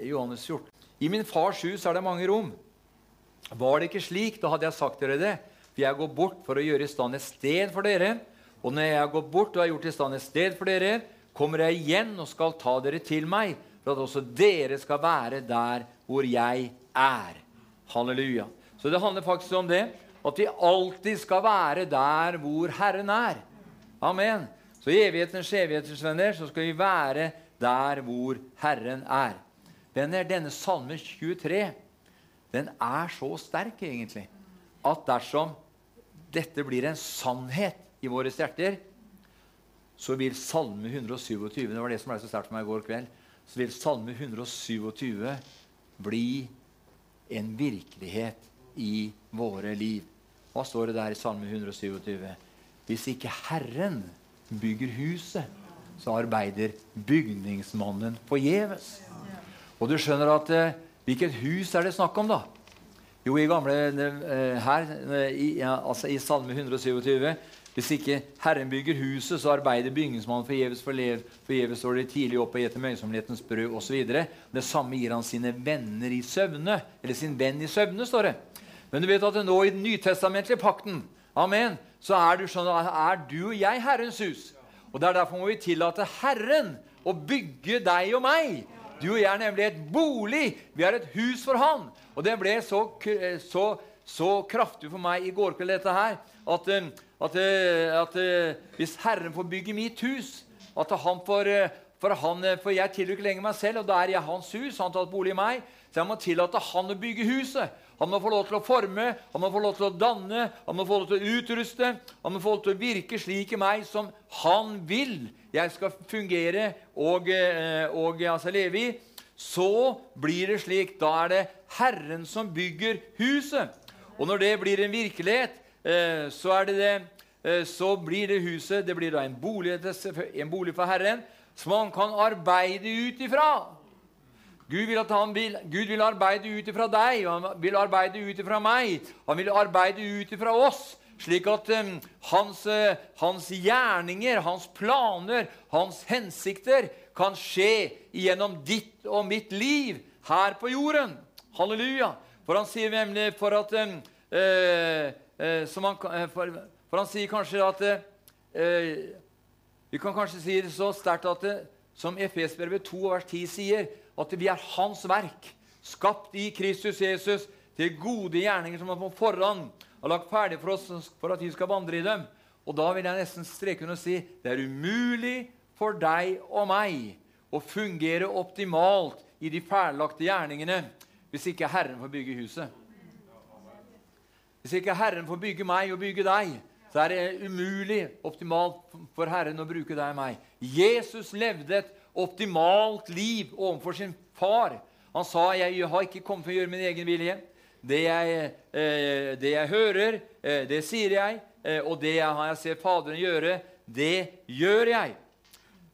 [SPEAKER 1] i Johannes 14 I min fars hus er det mange rom. Var det ikke slik, da hadde jeg sagt dere det. For jeg går bort for å gjøre i stand et sted for dere. Og når jeg går bort og har gjort i stand et sted for dere, kommer jeg igjen og skal ta dere til meg, for at også dere skal være der hvor jeg er. Halleluja. Så det handler faktisk om det, at vi alltid skal være der hvor Herren er. Amen. Så i evighetens evigheters venner så skal vi være der hvor Herren er. Venner, denne salme 23 den er så sterk egentlig at dersom dette blir en sannhet i våre hjerter, så vil Salme 127 det var det som ble så sterkt for meg i går kveld, så vil Salme 127 bli en virkelighet i våre liv. Hva står det der i Salme 127? Hvis ikke Herren bygger huset, så arbeider bygningsmannen forgjeves. Og du skjønner at eh, Hvilket hus er det snakk om, da? Jo, i gamle eh, her, eh, i, ja, altså i Salme 127 Hvis ikke Herren bygger huset, så arbeider bygningsmannen forgjeves. Forgjeves står det tidlig opp og gjeter møysomhetens brød osv. Det samme gir han sine venner i søvne. Eller sin venn i søvne, står det. Men du vet at nå i den nytestamentlige pakten amen, så er du, sånn, er du og jeg Herrens hus. Og det er Derfor må vi tillate Herren å bygge deg og meg. Du og jeg er nemlig et bolig. Vi er et hus for Han. Og det ble så, så, så kraftig for meg i går kveld, dette her, at, eh, at, eh, at, hvis Herren får bygge mitt hus, at han får eh, for, han, for jeg tilhører ikke lenger meg selv, og da er jeg hans hus. Han har tatt bolig i meg. Så jeg må tillate han å bygge huset. Han må få lov til å forme, han må få lov til å danne, han må få lov til å utruste. Han må få lov til å virke slik i meg som han vil jeg skal fungere og, eh, og altså leve i. Så blir det slik. Da er det Herren som bygger huset. Og når det blir en virkelighet, eh, så, det det, eh, så blir det huset det blir en bolig, en bolig for Herren som han kan arbeide ut ifra. Gud vil, vil, Gud vil arbeide ut ifra deg, og han vil arbeide ut ifra meg. Han vil arbeide ut ifra oss, slik at um, hans, uh, hans, gjerninger, hans planer, hans hensikter kan skje gjennom ditt og mitt liv her på jorden. Halleluja. For han sier nemlig for at um, uh, uh, han, for, for, han sier kanskje at Vi kan kanskje si det så sterkt at som Efesbrevet 2 vers 10 sier at vi er Hans verk, skapt i Kristus Jesus til gode gjerninger som han på forhånd har lagt ferdig for oss for at vi skal vandre i dem. Og da vil jeg nesten streke under og si det er umulig for deg og meg å fungere optimalt i de ferdiglagte gjerningene hvis ikke Herren får bygge huset. Hvis ikke Herren får bygge meg og bygge deg, så er det umulig optimalt for Herren å bruke deg og meg. Jesus levde et optimalt liv overfor sin far. Han sa, 'Jeg har ikke kommet for å gjøre min egen vilje.' Det jeg, eh, det jeg hører, eh, det sier jeg, eh, og det jeg har sett Faderen gjøre, det gjør jeg.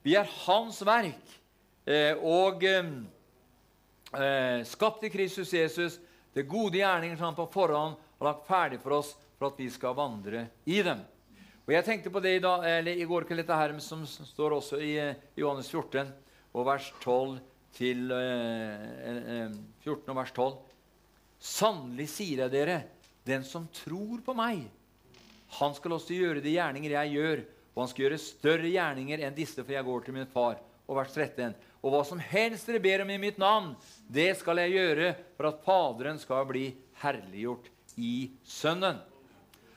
[SPEAKER 1] Vi er Hans verk eh, og eh, skapt i Kristus Jesus, det gode gjerninger som han på forhånd har lagt ferdig for oss for at vi skal vandre i dem. Og Jeg tenkte på det i, dag, i går kveld, dette her som står også i Johannes 14, og vers 12 til 14 eh, 14 og vers 12. Sannelig sier jeg dere, den som tror på meg, han skal også gjøre de gjerninger jeg gjør, og han skal gjøre større gjerninger enn disse, for jeg går til min far. Og vers 13. Og hva som helst dere ber om i mitt navn, det skal jeg gjøre for at Faderen skal bli herliggjort i Sønnen.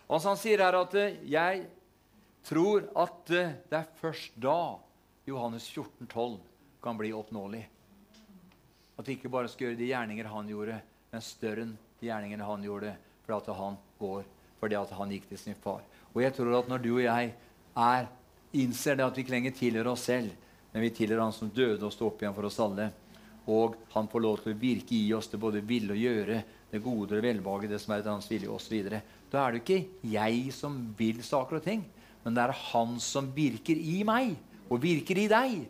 [SPEAKER 1] Altså Han sier her at eh, jeg tror at det er først da Johannes 14, 12 kan bli oppnåelig. At vi ikke bare skal gjøre de gjerninger han gjorde, men større enn de gjerningene han gjorde fordi at han går, fordi at han gikk til sin far. Og jeg tror at når du og jeg er, innser det at vi ikke lenger tilhører oss selv, men vi tilhører Han som døde og sto opp igjen for oss alle, og han får lov til å virke i oss det både ville og gjøre, det gode og velbehaget, det som er etter hans vilje osv., da er det ikke jeg som vil saker og ting, men det er Han som virker i meg og virker i deg.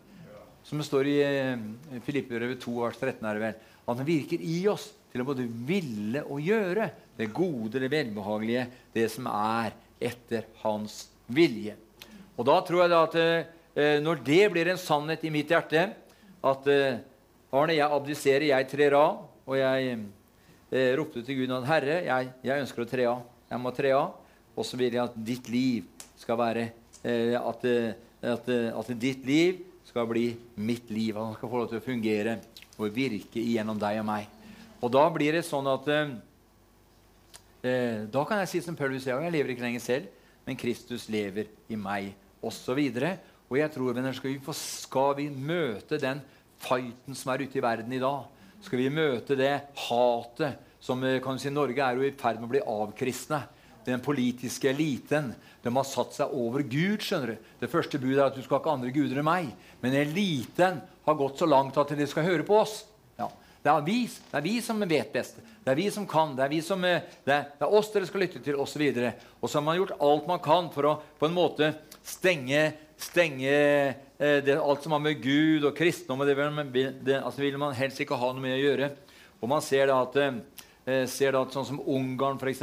[SPEAKER 1] Som det står i eh, Filippebrevet 2, vers 13. er det vel. Han virker i oss til å både ville og gjøre det gode, det velbehagelige, det som er etter hans vilje. Og da tror jeg da at eh, når det blir en sannhet i mitt hjerte, at eh, Arne, jeg abdiserer, jeg trer av, og jeg eh, ropte til Gud at Herre, jeg, jeg ønsker å tre av. Jeg må tre av. Og så vil jeg at ditt liv skal være eh, at, eh, at, eh, at, ditt liv skal bli mitt liv. At han skal få lov til å fungere og virke gjennom deg og meg. Og da blir det sånn at eh, Da kan jeg si som Paulus sier, jeg lever ikke lenger selv, men Kristus lever i meg, osv. Og, og jeg tror, venner, skal vi, få, skal vi møte den fighten som er ute i verden i dag, skal vi møte det hatet som kan si, Norge er jo i ferd med å bli avkristne den politiske eliten de har satt seg over Gud. skjønner du. Det første budet er at du skal ikke andre guder enn meg. Men eliten har gått så langt at de skal høre på oss. Ja. Det, er vi, det er vi som vet best. Det er vi som kan. Det er, som, eh, det er, det er oss dere skal lytte til, osv. Og, og så har man gjort alt man kan for å på en måte stenge, stenge eh, det, alt som har med Gud og kristendom det, det altså vil man helst ikke ha noe med å gjøre. Og man ser da at, eh, ser da at sånn som Ungarn, f.eks.,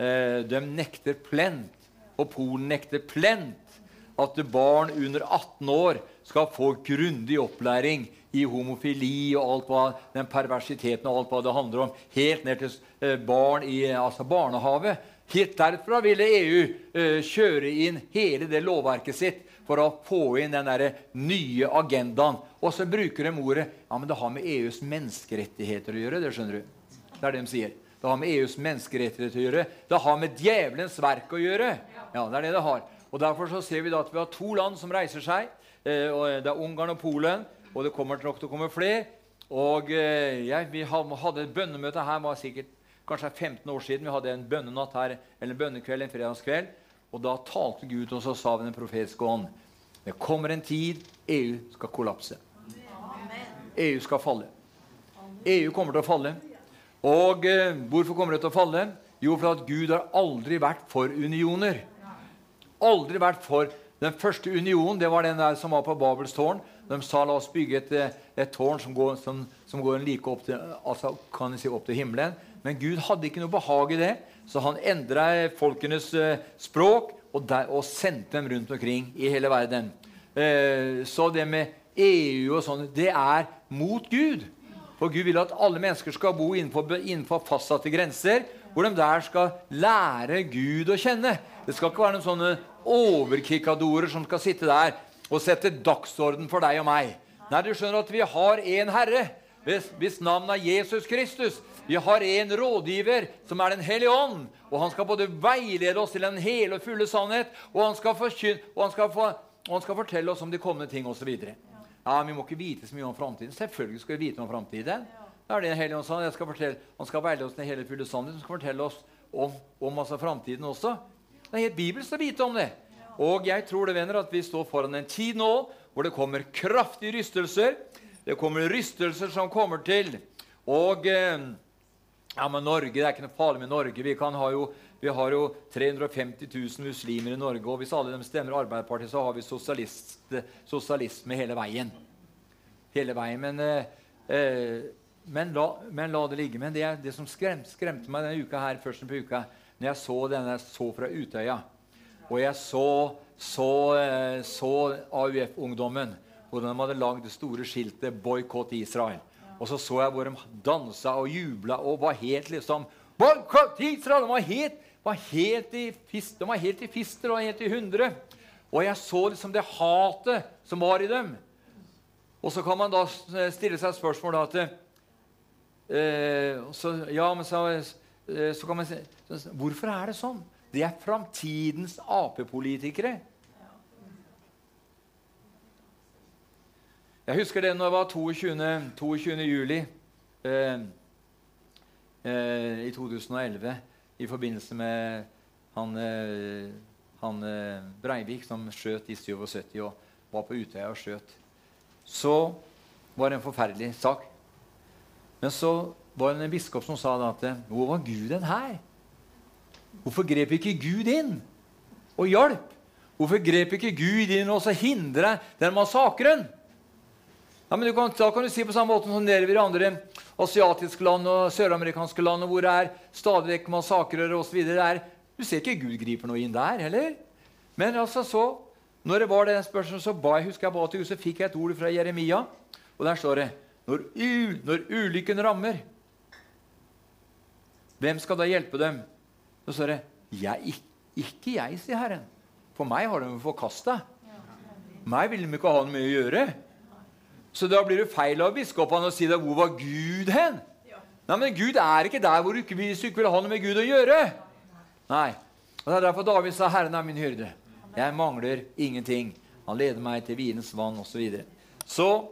[SPEAKER 1] de nekter plent. Og Polen nekter plent at barn under 18 år skal få grundig opplæring i homofili og alt hva, den perversiteten og alt hva det handler om, helt ned til eh, barn i altså barnehage. Helt derfra ville EU eh, kjøre inn hele det lovverket sitt for å få inn den der nye agendaen. Og så bruker de ordet ja, men det har med EUs menneskerettigheter å gjøre. Det skjønner du. Det er det de sier. Det har med EUs menneskerettigheter å gjøre. Det har med djevelens verk å gjøre. Ja, det er det det har. Og Derfor så ser vi da at vi har to land som reiser seg. Eh, Det er Ungarn og Polen. Og det kommer nok til å komme flere. Og eh, ja, Vi hadde et bønnemøte her var sikkert kanskje 15 år siden. Vi hadde en bønnenatt her, eller en bønnekveld, en fredagskveld. Og da talte Gud, og så sa vi den profetiske ånd Det kommer en tid EU skal kollapse. EU skal falle. EU kommer til å falle. Og eh, hvorfor kommer det til å falle? Jo, for at Gud har aldri vært for unioner. Aldri vært for Den første unionen det var den der som var på Babels tårn. De sa la oss bygge et, eh, et tårn som går, som, som går like opp til, altså, kan si, opp til himmelen. Men Gud hadde ikke noe behag i det, så han endra folkenes eh, språk og, der, og, sendte dem rundt omkring i hele verden. Eh, så det med EU og sånn, det er mot Gud. For Gud vil at alle mennesker skal bo innenfor, innenfor fastsatte grenser, hvor de der skal lære Gud å kjenne. Det skal ikke være noen sånne overkikadorer som skal sitte der og sette dagsorden for deg og meg. Nei, du skjønner at vi har én Herre, hvis, hvis navnet er Jesus Kristus. Vi har en rådgiver, som er Den hellige ånd. Og han skal både veilede oss til den hele og fulle sannhet, og han skal, forkyn, og han skal, for, og han skal fortelle oss om de kommende ting osv. Ja, vi må ikke vite så mye om framtiden. Selvfølgelig skal vi vite om framtiden. Da er det en hellige ånd skal fortelle, Han skal veilede oss til hele fulle sannhet. Han skal fortelle oss om, om altså framtiden også. Det er helt bibelsk å vite om det. Og jeg tror det, venner, at vi står foran en tid nå hvor det kommer kraftige rystelser. Det kommer rystelser som kommer til. Og eh, ja, men Norge, Det er ikke noe farlig med Norge. Vi, kan ha jo, vi har jo 350 000 muslimer i Norge. Og hvis alle dem stemmer Arbeiderpartiet, så har vi sosialisme hele veien. Hele veien. Men, eh, eh, men, la, men, la, det ligge. Men det, det som skremte, skremte meg denne uka her, først på uka, når jeg så denne så fra Utøya, og jeg så, så, eh, så AUF-ungdommen, hvordan de hadde lagd det store skiltet 'Boikott Israel'. Og så så jeg hvor de dansa og jubla og var helt liksom Israel! De var helt, var helt i fist, de var helt i fister og helt i hundre. Og jeg så liksom det hatet som var i dem. Og så kan man da stille seg spørsmål da at eh, så, Ja, men så, eh, så kan man si Hvorfor er det sånn? Det er framtidens Ap-politikere. Jeg husker det når det var 22. 22. juli eh, eh, i 2011 i forbindelse med han, eh, han eh, Breivik som skjøt i 77 og var på Utøya og skjøt. Så var det en forferdelig sak. Men så var det en biskop som sa at Hvor var Gud den her? Hvorfor grep ikke Gud inn og hjalp? Hvorfor grep ikke Gud inn og hindra den massakren? Ja, men kan, Da kan du si på samme måte som dere i andre asiatiske land og søramerikanske land hvor det er stadig vekk massakrer osv. Du ser ikke Gud griper noe inn der heller. Men altså så, når det var det spørsmålet, så ba jeg, husker jeg ba til Gud, så fikk jeg et ord fra Jeremia. Og der står det når, u, når ulykken rammer, hvem skal da hjelpe dem? Så står det jeg, ikke jeg, sier Herren. For meg har de forkasta. Meg vil de ikke ha noe med å gjøre. Så da blir det feil av biskopene å si deg, 'Hvor var Gud hen?' Nei, men Gud er ikke der hvor du ikke, hvis du ikke vil ha noe med Gud å gjøre. Nei. Og Det er derfor David sa, 'Herren er min hyrde'. Jeg mangler ingenting. Han leder meg til vinens vann, osv. Så, videre. så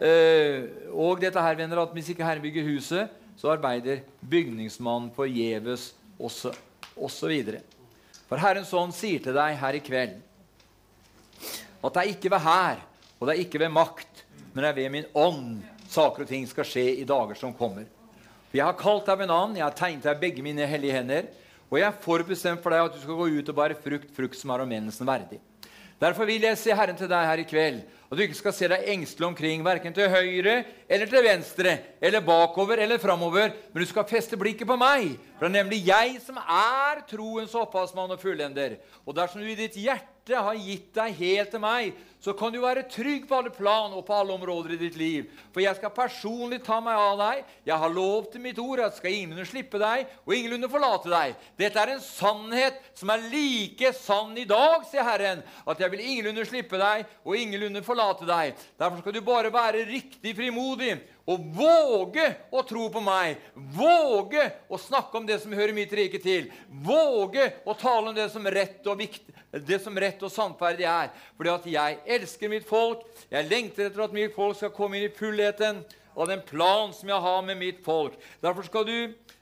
[SPEAKER 1] øh, Og dette her, venner, at hvis ikke Herren bygger huset, så arbeider bygningsmannen forgjeves osv. For Herrens ånd sier til deg her i kveld at det er ikke ved hær, og det er ikke ved makt, men det er ved min ånd saker og ting skal skje i dager som kommer. For Jeg har kalt deg ved navn, jeg har tegnet deg begge mine hellige hender, og jeg er forbestemt for deg at du skal gå ut og bære frukt, frukt som er omvendelsen verdig. Derfor vil jeg se Herren til deg her i kveld. at du ikke skal se deg engstelig omkring, verken til høyre eller til venstre, eller bakover eller framover, men du skal feste blikket på meg. For det er nemlig jeg som er troens opphavsmann og fullender. Og dersom du i ditt hjerte har gitt deg helt til meg, så kan du være trygg på alle plan og på alle områder i ditt liv. For jeg skal personlig ta meg av deg. Jeg har lov til mitt ord at skal ingenlunde slippe deg og ingenlunde forlate deg. Dette er en sannhet som er like sann i dag, sier Herren, at jeg vil ingenlunde slippe deg og ingenlunde forlate deg. Derfor skal du bare være riktig frimodig og våge å tro på meg. Våge å snakke om det som hører mitt rike til. Våge å tale om det som rett og, viktig, det som rett og sannferdig er. Fordi at jeg elsker mitt folk. Jeg lengter etter at mitt folk skal komme inn i fullheten av den plan som jeg har med mitt folk. Derfor skal du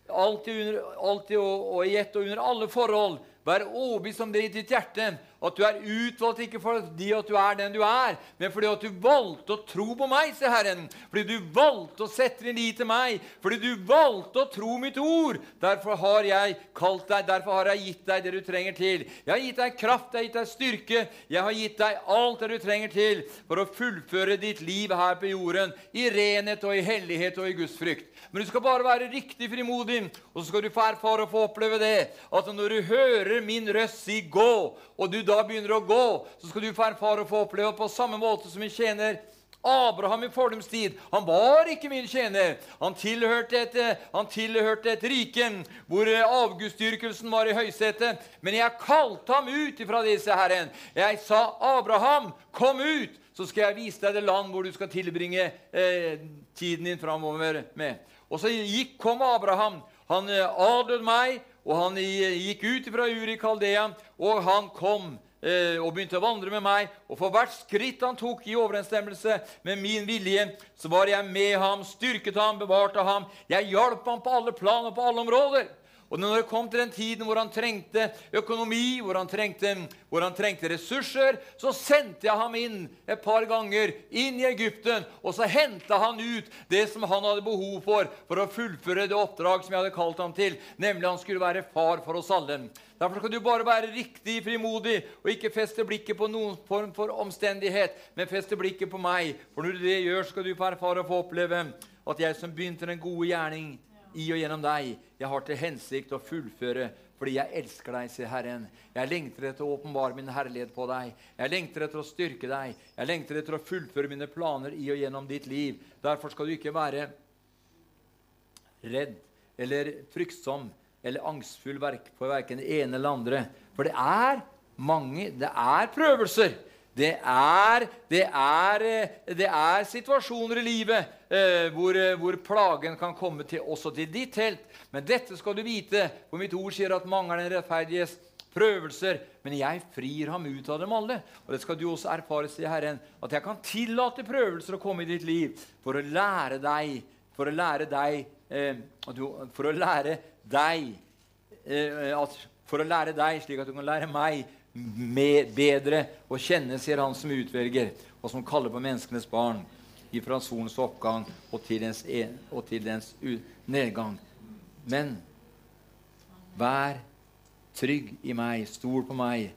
[SPEAKER 1] alltid, under, alltid og, og i ett og under alle forhold være overbevist om det i ditt hjerte at du er utvalgt ikke fordi at du er den du er, men fordi at du valgte å tro på meg, sier Herren. Fordi du valgte å sette din lit til meg. Fordi du valgte å tro mitt ord. Derfor har jeg kalt deg, derfor har jeg gitt deg det du trenger til. Jeg har gitt deg kraft, jeg har gitt deg styrke, jeg har gitt deg alt det du trenger til for å fullføre ditt liv her på jorden i renhet og i hellighet og i Guds frykt. Men du skal bare være riktig frimodig, og så skal du få erfare og få oppleve det. At når du hører min røst si 'gå', og du da begynner å gå, så skal du få erfare og få oppleve på samme måte som en tjener Abraham i fordums tid han var ikke min tjener. Han tilhørte et, han tilhørte et rike hvor avgudsdyrkelsen var i høysetet. Men jeg kalte ham ut ifra disse Herren. Jeg sa, 'Abraham, kom ut, så skal jeg vise deg det land hvor du skal tilbringe eh, tiden din framover med.' Og så gikk, kom Abraham. Han eh, adlød meg, og han gikk ut fra Uri Kaldea, og han kom eh, og begynte å vandre med meg. Og for hvert skritt han tok i overensstemmelse med min vilje, så var jeg med ham, styrket ham, bevarte ham. Jeg hjalp ham på alle plan og på alle områder. Og når det kom til den tiden hvor han trengte økonomi, hvor han trengte, hvor han trengte ressurser, så sendte jeg ham inn et par ganger inn i Egypten, og så henta han ut det som han hadde behov for for å fullføre det oppdrag som jeg hadde kalt ham til, nemlig han skulle være far for oss alle. Derfor skal du bare være riktig frimodig og ikke feste blikket på noen form for omstendighet, men feste blikket på meg. For når du det gjør, skal du få erfare og få oppleve at jeg som begynte den gode gjerning, i og gjennom deg. Jeg har til hensikt å fullføre fordi jeg elsker deg, sier Herren. Jeg lengter etter å åpenbare min herlighet på deg. Jeg lengter etter å styrke deg. Jeg lengter etter å fullføre mine planer i og gjennom ditt liv. Derfor skal du ikke være redd eller fryktsom eller angstfull for verken det ene eller andre. For det er mange Det er prøvelser. Det er, det, er, eh, det er, situasjoner i livet eh, hvor, eh, hvor, plagen kan komme til, også til ditt telt. Men dette skal du vite, for mitt ord sier at mange er den rettferdiges prøvelser, men jeg frir ham ut av dem alle. Og det skal du også erfare, sier Herren, at jeg kan tillate prøvelser å komme i ditt liv for å lære deg, for å lære deg, eh, for å lære deg eh, at, for å lære deg, slik at du kan lære meg bedre å kjenne, sier han som utvelger, og som kaller på menneskenes barn ifra solens oppgang og til dens, en, og til dens nedgang. Men vær trygg i meg, stol på meg,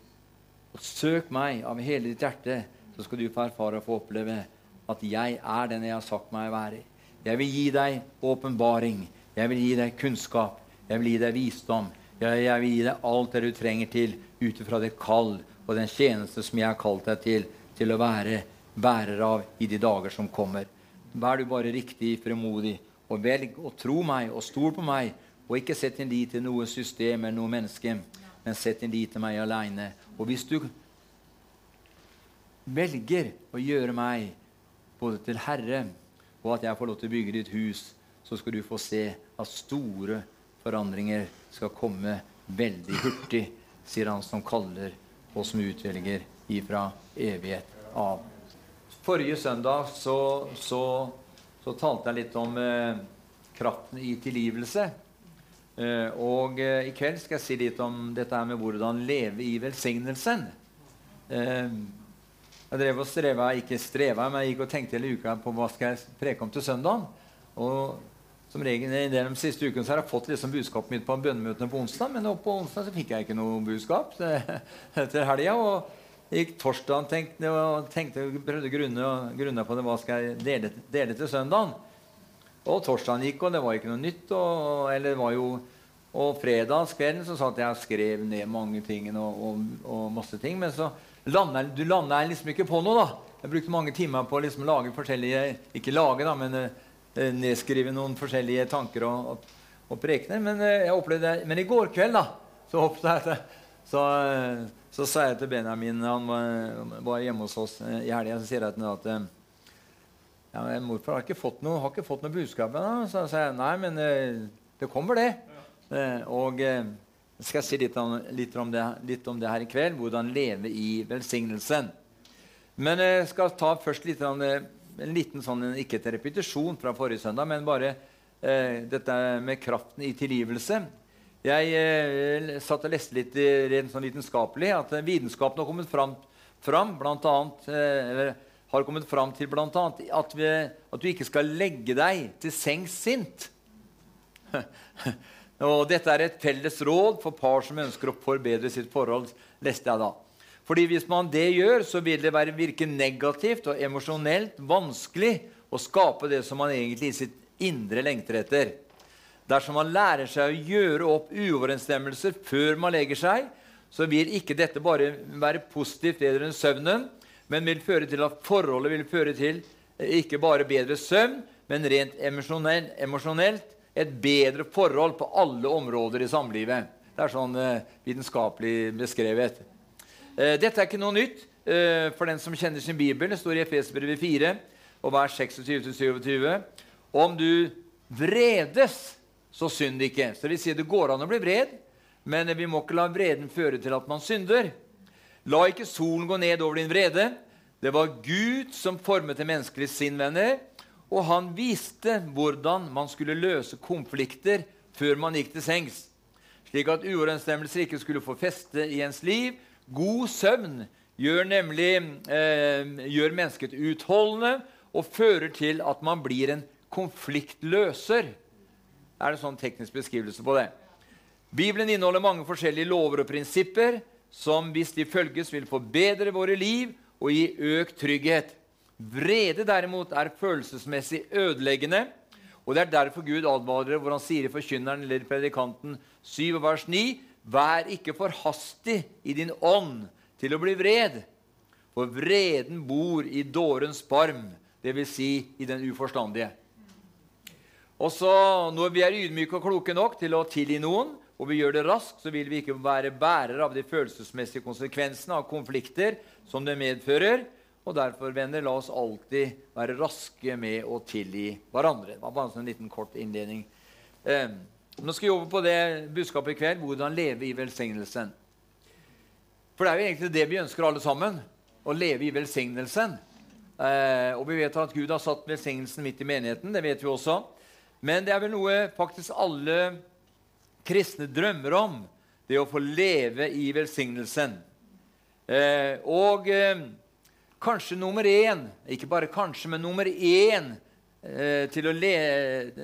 [SPEAKER 1] og søk meg av hele ditt hjerte, så skal du få erfare og få oppleve at jeg er den jeg har sagt meg å være. Jeg vil gi deg åpenbaring. Jeg vil gi deg kunnskap. Jeg vil gi deg visdom. Jeg, jeg vil gi deg alt det du trenger til ut ifra det kall og den tjeneste som jeg har kalt deg til, til å være bærer av i de dager som kommer. Vær du bare riktig fremodig, og velg å tro meg og stol på meg, og ikke sett din lit til noe system eller noe menneske, men sett din lit til meg aleine. Og hvis du velger å gjøre meg både til Herre og at jeg får lov til å bygge ditt hus, så skal du få se at store forandringer skal komme veldig hurtig sier han som kaller og som utvelger ifra evighet av. Forrige søndag så, så, så talte jeg litt om eh, kraften i tilgivelse. Eh, og eh, i kveld skal jeg si litt om dette med hvordan leve i velsignelsen. Eh, jeg drev og streva, ikke streva, men jeg gikk og tenkte hele uka på hva skal jeg preke om til søndag. Og som regel i de siste ukene har jeg fått liksom budskapet mitt på bønnemøtene på onsdag, men på onsdag så fikk jeg ikke noe budskap til helga. Og, gikk torsdagen tenkte, og tenkte, prøvde å grunne, på det, hva skal jeg dele, dele til søndagen. Og torsdagen gikk, og det var ikke noe nytt. Og, eller det var jo, og fredagskvelden så satt jeg og skrev ned mange ting og, og, og, masse ting. Men så lander du lander liksom ikke på noe. da. Jeg brukte mange timer på å liksom lage forskjellige Ikke lage, da, men eh, nedskrive noen forskjellige tanker og, og, og prekener. Men, eh, men i går kveld da, så, jeg, så, eh, så sa jeg til Benjamin Han var, var hjemme hos oss eh, i helga. Så sier jeg til ham at ja, 'Morfar har ikke fått noe, har ikke fått noe budskap ennå.' Så sa jeg nei, men det kommer, det. Ja. Og jeg skal si litt om, litt, om det, litt om, det, her i kveld. Hvordan leve i velsignelsen. Men jeg skal ta først litt, en liten sånn, ikke til repetisjon fra forrige søndag, men bare eh, dette med kraften i tilgivelse. Jeg eh, satt og leste litt rent sånn vitenskapelig at vitenskapen har kommet fram, fram blant annet, eh, har kommet fram til bl.a. At, at du ikke skal legge deg til sengs sint. og dette er et felles råd for par som ønsker å forbedre sitt forhold, leste jeg da. Fordi Hvis man det gjør, så vil det være, virke negativt og emosjonelt vanskelig å skape det som man egentlig i sitt indre lengter etter. Dersom man lærer seg å gjøre opp uoverensstemmelser før man legger seg, så vil ikke dette bare være positivt bedre enn søvnen, men vil føre til at forholdet vil føre til eh, ikke bare bedre søvn, men rent emosjonelt et bedre forhold på alle områder i samlivet. Det er sånn uh, vitenskapelig beskrevet. Eh, dette er ikke noe nytt eh, for den som kjenner sin bibel. Det står i Efesbrevet 4 og vers 26-27. Om du vredes, så synd ikke. Så det vil si det går an å bli vred, men vi må ikke la vreden føre til at man synder. La ikke solen gå ned over din vrede. Det var Gud som formet det menneskelige sinn, venner. Og han viste hvordan man skulle løse konflikter før man gikk til sengs, slik at uoverensstemmelser ikke skulle få feste i ens liv, God søvn gjør nemlig eh, gjør mennesket utholdende og fører til at man blir en konfliktløser. Det er en sånn teknisk beskrivelse på det. Bibelen inneholder mange forskjellige lover og prinsipper som, hvis de følges, vil forbedre våre liv og gi økt trygghet. Vrede derimot er følelsesmessig ødeleggende. og Det er derfor Gud advarer hvor han sier i Forkynneren eller predikanten 7 vers 9 Vær ikke for hastig i din ånd til å bli vred, for vreden bor i dårens barm, dvs. Si i den uforstandige. Og så Når vi er ydmyke og kloke nok til å tilgi noen, og vi gjør det raskt, så vil vi ikke være bærere av de følelsesmessige konsekvensene av konflikter som det medfører. Og derfor, venner, la oss alltid være raske med å tilgi hverandre. Det var bare en liten kort innledning. Eh, nå skal vi over på det budskapet i kveld hvordan leve i velsignelsen. For det er jo egentlig det vi ønsker alle sammen. Å leve i velsignelsen. Eh, og vi vet at Gud har satt velsignelsen midt i menigheten. Det vet vi også. Men det er vel noe faktisk alle kristne drømmer om. Det å få leve i velsignelsen. Eh, og eh, kanskje nummer én, ikke bare kanskje, men nummer én eh, til å le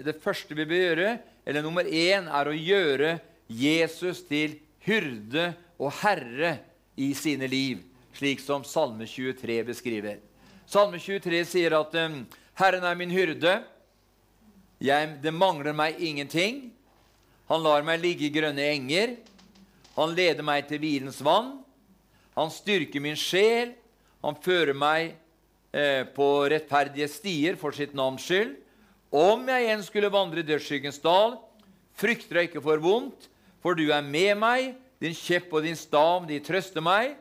[SPEAKER 1] Det første vi bør gjøre, eller nummer én, er å gjøre Jesus til hyrde og herre i sine liv, slik som Salme 23 beskriver. Salme 23 sier at um, 'Herren er min hyrde'. Jeg, det mangler meg ingenting. Han lar meg ligge i grønne enger. Han leder meg til hvilens vann. Han styrker min sjel. Han fører meg eh, på rettferdige stier for sitt navns skyld. Om jeg igjen skulle vandre i dødsskyggens dal, frykter jeg ikke for vondt, for du er med meg, din kjepp og din stav, de trøster meg.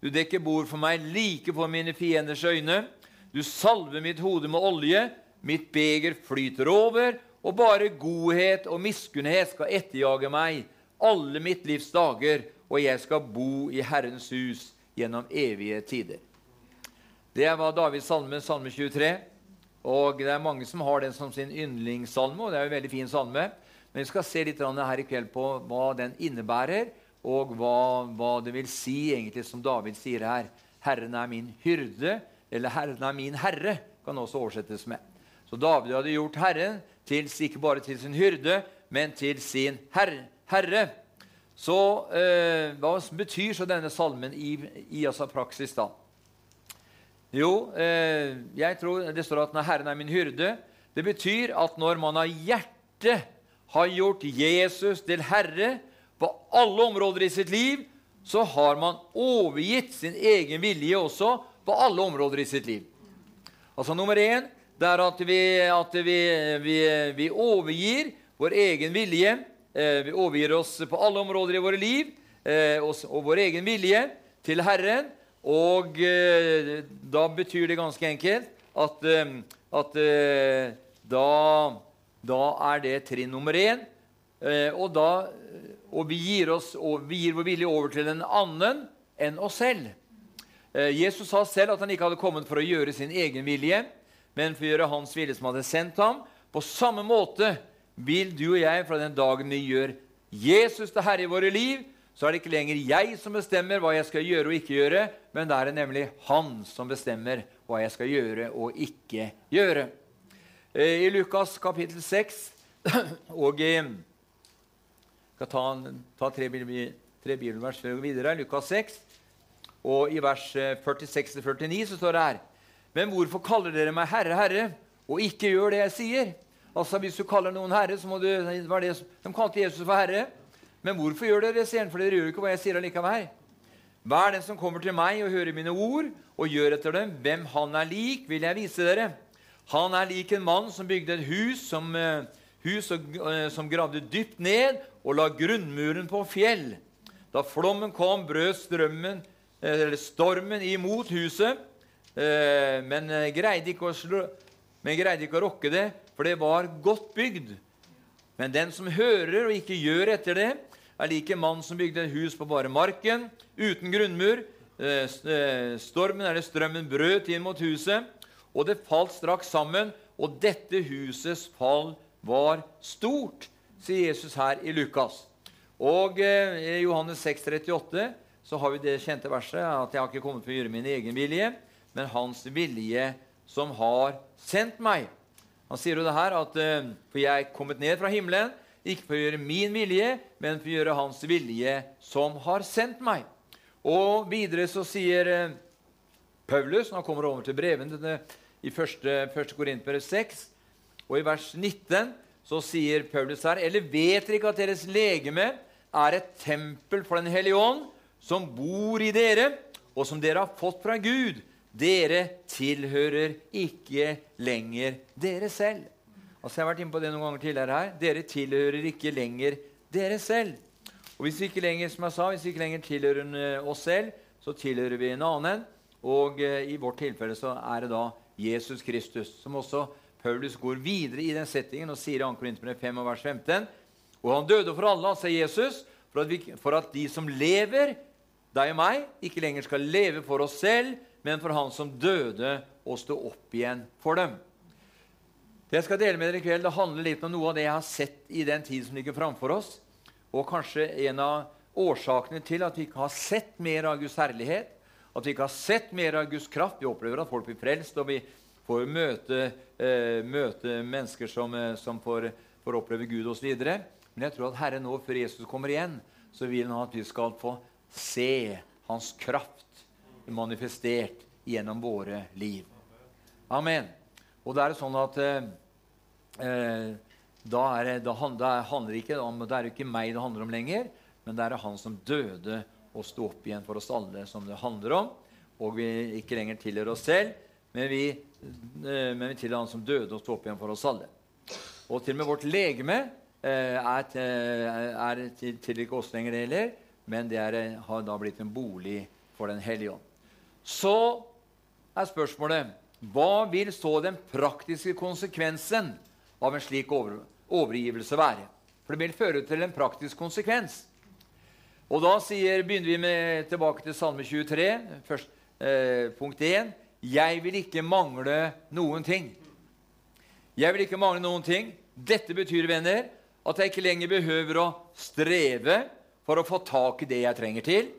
[SPEAKER 1] Du dekker bord for meg like for mine fienders øyne. Du salver mitt hode med olje, mitt beger flyter over, og bare godhet og miskunnhet skal etterjage meg alle mitt livs dager, og jeg skal bo i Herrens hus gjennom evige tider. Det var Davids salme, salme 23. Og det er mange som har den som sin yndlingssalme, og det er jo en veldig fin salme. Men vi skal se litt her i kveld på hva den innebærer, og hva, hva, det vil si, egentlig, som David sier her. 'Herren er min hyrde', eller 'Herren er min herre', kan også oversettes med. Så David hadde gjort Herren til, ikke bare til sin hyrde, men til sin herre. herre. Så eh, hva betyr så denne salmen i, i altså praksis, da? Jo, eh, jeg tror det står at når 'Herren er min hyrde', det betyr at når man av hjertet har gjort Jesus til herre på alle områder i sitt liv, så har man overgitt sin egen vilje også på alle områder i sitt liv. Altså nummer én det er at vi, at vi, vi, vi overgir vår egen vilje. Eh, vi overgir oss på alle områder i våre liv eh, og, vår egen vilje til Herren. Og eh, da betyr det ganske enkelt at, eh, at eh, da, da, er det trinn nummer én. Eh, og, da, og vi, gir oss, og vi gir vår vilje over til en annen enn oss selv. Jesus sa selv at han ikke hadde kommet for å gjøre sin egen vilje, men for å gjøre Hans vilje som hadde sendt ham. På samme måte vil du og jeg fra den dagen vi gjør Jesus til herre i våre liv, så er det ikke lenger jeg som bestemmer hva jeg skal gjøre og ikke gjøre, men det er det nemlig Han som bestemmer hva jeg skal gjøre og ikke gjøre. Eh, I Lukas kapittel 6 og i skal ta, ta tre, tre bibelvers før vi går videre. Lukas 6, og i vers 46-49 eh, så står det her Men hvorfor kaller dere meg Herre, Herre, og ikke gjør det jeg sier? Altså Hvis du kaller noen herre, så må du det var det, De kalte Jesus for herre. Men hvorfor gjør dere det, sier for dere gjør ikke hva jeg sier allikevel. Hver den som kommer til meg og hører mine ord og gjør etter dem, hvem han er lik, vil jeg vise dere. Han er lik en mann som bygde et hus, som, uh, hus og, uh, som gravde dypt ned og la grunnmuren på fjell. Da flommen kom, brøt strømmen, uh, eller stormen imot huset, men greide, ikke å slå, men greide ikke å rokke det, for det var godt bygd. Men den som hører og ikke gjør etter det, er lik en mann som bygde et hus på bare marken, uten grunnmur. Eh, eh, stormen eller strømmen brøt inn mot huset, og det falt straks sammen. Og dette husets fall var stort, sier Jesus her i Lukas. Og eh, i Johannes 6, 38 så har vi det kjente verset at jeg har ikke kommet for å gjøre min egen vilje, men Hans vilje som har sendt meg. Han sier jo det her at for jeg er kommet ned fra himmelen ikke for å gjøre min vilje, men for å gjøre Hans vilje, som har sendt meg. Og videre så sier eh, Paulus, når han kommer over til brevene i 1. 1. Korinther 6, og i vers 19 så sier Paulus her Eller vet dere ikke at deres legeme er et tempel for Den hellige ånd, som bor i dere, og som dere har fått fra Gud? Dere tilhører ikke lenger dere selv. Altså Jeg har vært inne på det noen ganger tidligere her. Dere tilhører ikke lenger dere selv. Og hvis vi ikke lenger som jeg sa, hvis vi ikke lenger tilhører eh, oss selv, så tilhører vi en annen. Og eh, i vårt tilfelle så er det da Jesus Kristus, som også Paulus går videre i den settingen og sier i 2. Korinterbrev 5 og vers 15. Og han døde for alle, altså Jesus, for at, vi, for at de som lever, deg og meg, ikke lenger skal leve for oss selv, men for han som døde og stå opp igjen for dem. Det jeg skal dele med dere i kveld, det handler litt om noe av det jeg har sett i den tid som ligger framfor oss. Og kanskje en av årsakene til at vi ikke har sett mer av Guds herlighet, at vi ikke har sett mer av Guds kraft. Vi opplever at folk blir frelst, og vi får møte, eh, møte mennesker som, eh, som får, får, oppleve Gud osv. Men jeg tror at Herren nå, før Jesus kommer igjen, så vil han at vi skal få se Hans kraft manifestert gjennom våre liv. Amen. Og det er sånn at eh, eh, da, er, da, da, handler ikke om, det er ikke meg det handler om lenger, men det er han som døde og sto opp igjen for oss alle, som det handler om. Og vi ikke lenger tilhører oss selv, men vi, eh, vi tilhører han som døde og sto opp igjen for oss alle. Og til og med vårt legeme eh, er, er til, til ikke oss lenger heller, men det er, har da blitt en bolig for Den hellige ånd. Så er spørsmålet hva vil så den praktiske konsekvensen av en slik over, overgivelse være. For det vil føre til en praktisk konsekvens. Og da sier, begynner vi med, tilbake til Salme 23, først, eh, punkt 1. Jeg vil ikke mangle noen ting. Jeg vil ikke mangle noen ting. Dette betyr, venner, at jeg ikke lenger behøver å streve for å få tak i det jeg trenger til.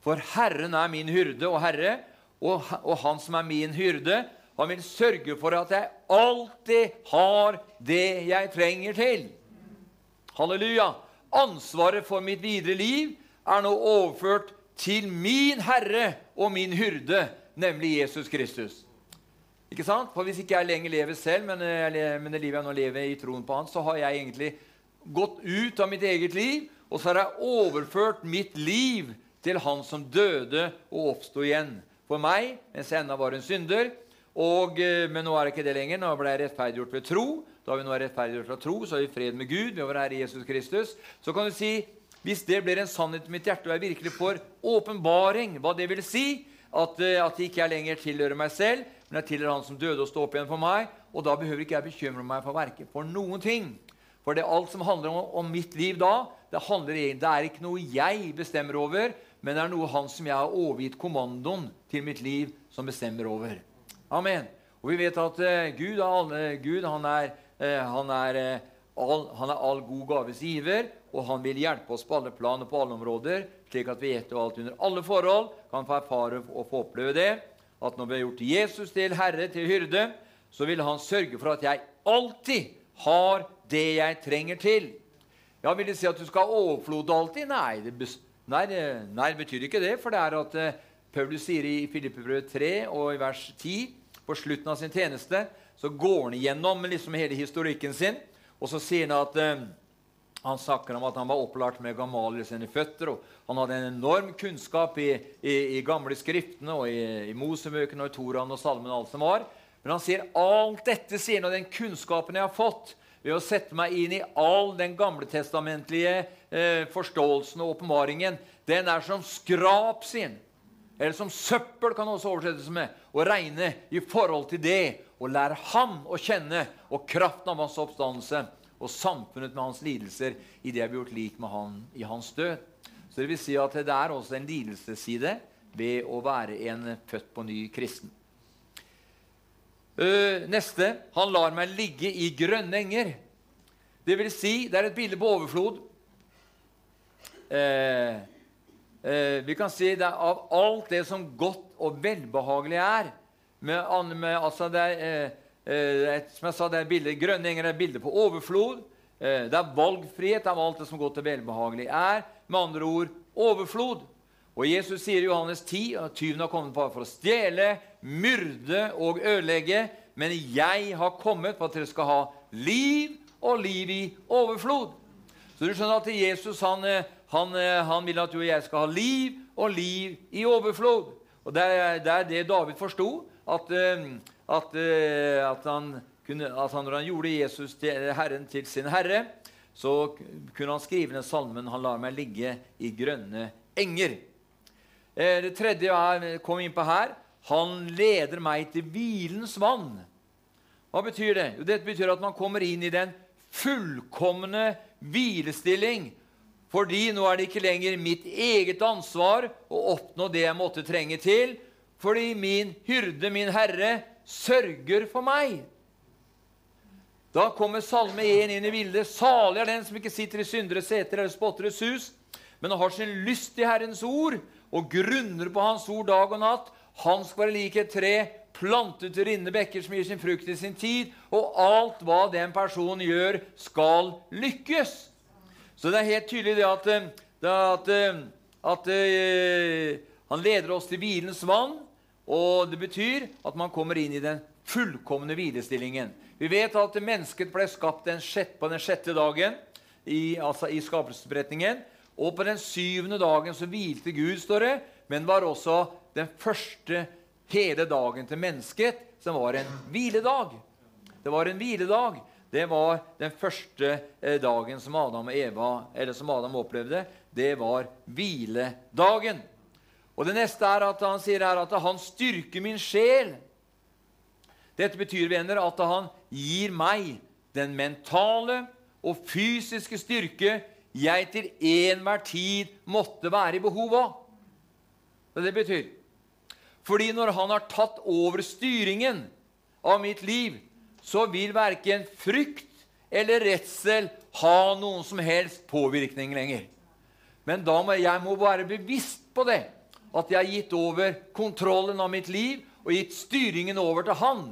[SPEAKER 1] For Herren er min hyrde og Herre, og, og Han som er min hyrde, han vil sørge for at jeg alltid har det jeg trenger til. Halleluja! ansvaret for mitt videre liv er nå overført til min Herre og min hyrde, nemlig Jesus Kristus. Ikke sant? For Hvis ikke jeg lenger lever selv, men, men det livet jeg nå lever i troen på Han, så har jeg egentlig gått ut av mitt eget liv, og så har jeg overført mitt liv til Han som døde og oppsto igjen for meg mens jeg ennå var en synder. Og, eh, men nå er det ikke det lenger. Nå ble jeg rettferdiggjort ved tro. Da vi nå er rettferdiggjort fra tro, så har vi fred med Gud ved vår Herre Jesus Kristus. Så kan du si hvis det blir en sannhet i mitt hjerte, og jeg virkelig får åpenbaring hva det vil si, at, eh, at ikke jeg lenger tilhører meg selv, men jeg tilhører Han som døde og sto opp igjen for meg, og da behøver ikke jeg bekymre meg for verket, for noen ting. For det er alt som handler om, om mitt liv da, det, handler, det er ikke noe jeg bestemmer over, men det er noe Han som jeg har overgitt kommandoen til mitt liv, som bestemmer over. Amen. Og vi vet at uh, Gud, alle, Gud han, er, uh, han, er, all, han er all god gaves giver, og han vil hjelpe oss på alle plan og på alle områder, slik at vi etter alt under alle forhold kan få erfare og få oppleve det. At når vi har gjort Jesus til herre, til hyrde, så vil han sørge for at jeg alltid har det jeg trenger til. Ja, Vil det si at du skal ha overflod alltid? Nei det, nei, nei, det betyr ikke det. For det er at eh, Paulus sier i Filippebrevet 3 og i vers 10 på slutten av sin tjeneste, så går han igjennom liksom hele historikken sin, og så sier han at eh, han snakker om at han var opplært med Gamaliel sine føtter. og Han hadde en enorm kunnskap i, i, i gamle skriftene og i, i Mosebøkene og i Toraen og Salmen. og alt som var. Men han sier alt dette sier han, og den kunnskapen jeg har fått ved å sette meg inn i all den gamletestamentlige eh, forståelsen og åpenbaringen, den er som skrap, sin. Eller som søppel, kan også oversettes med. Å regne i forhold til det og lære ham å kjenne og kraften av hans oppstandelse og samfunnet med hans lidelser i det jeg blir gjort lik med han i hans død. Så det vil si at det er også en lidelsesside ved å være en født på ny kristen. Uh, neste han lar meg ligge i grønne enger. Det vil si, det er et bilde på overflod. Uh, uh, vi kan si det er av alt det som godt og velbehagelig er. Med, med, altså det er Eh, som jeg sa, det er bilder, Grønne enger er bilder på overflod. Eh, det er valgfrihet av alt det som godt og velbehagelig er. Med andre ord overflod. Og Jesus sier i Johannes 10 at tyven har kommet for å stjele, myrde og ødelegge. Men jeg har kommet for at dere skal ha liv og liv i overflod. Så du skjønner at Jesus han, eh, han, han vil at du og jeg skal ha liv og liv i overflod. Og Det er, det, er det David forsto. At, at, eh, at, han kunne, at han, når han gjorde Jesus til Herren til sin herre, så kunne han skrive den salmen 'Han lar meg ligge i grønne enger'. Eh, det tredje jeg kom inn på her han leder meg til hvilens vann. Hva betyr det? Jo, det betyr at man kommer inn i den fullkomne hvilestilling. Fordi nå er det ikke lenger mitt eget ansvar å oppnå det jeg måtte trenge til. Fordi min hyrde, min herre, sørger for meg. Da kommer Salme 1 inn i bildet. Salig er den som ikke sitter i syndere seter eller spotteres hus, men har sin lyst i Herrens ord og grunner på Hans ord dag og natt. Han skal være lik et tre plantet til rinnende bekker som gir sin frukt i sin tid, og alt hva den personen gjør, skal lykkes. Så det er helt tydelig det at, eh, det at, eh, at, uh, han leder oss til hvilens vann. Og det betyr at man kommer inn i den fullkomne hvilestillingen. Vi vet at mennesket ble skapt den sjette, på den sjette dagen i, altså i skapelsesberetningen. Og på den syvende dagen så hvilte Gud, står det, men var også den første hele dagen til mennesket, som var en hviledag. Det var en hviledag. Det var den første eh, dagen som Adam og Eva, eller som Adam opplevde. Det var hviledagen. Og Det neste er at han sier her at han styrker min sjel. Dette betyr venner, at han gir meg den mentale og fysiske styrke jeg til enhver tid måtte være i behov av. Det, det betyr. Fordi når han har tatt over styringen av mitt liv, så vil verken frykt eller redsel ha noen som helst påvirkning lenger. Men da må jeg må være bevisst på det at jeg har gitt over kontrollen av mitt liv og gitt styringen over til Han,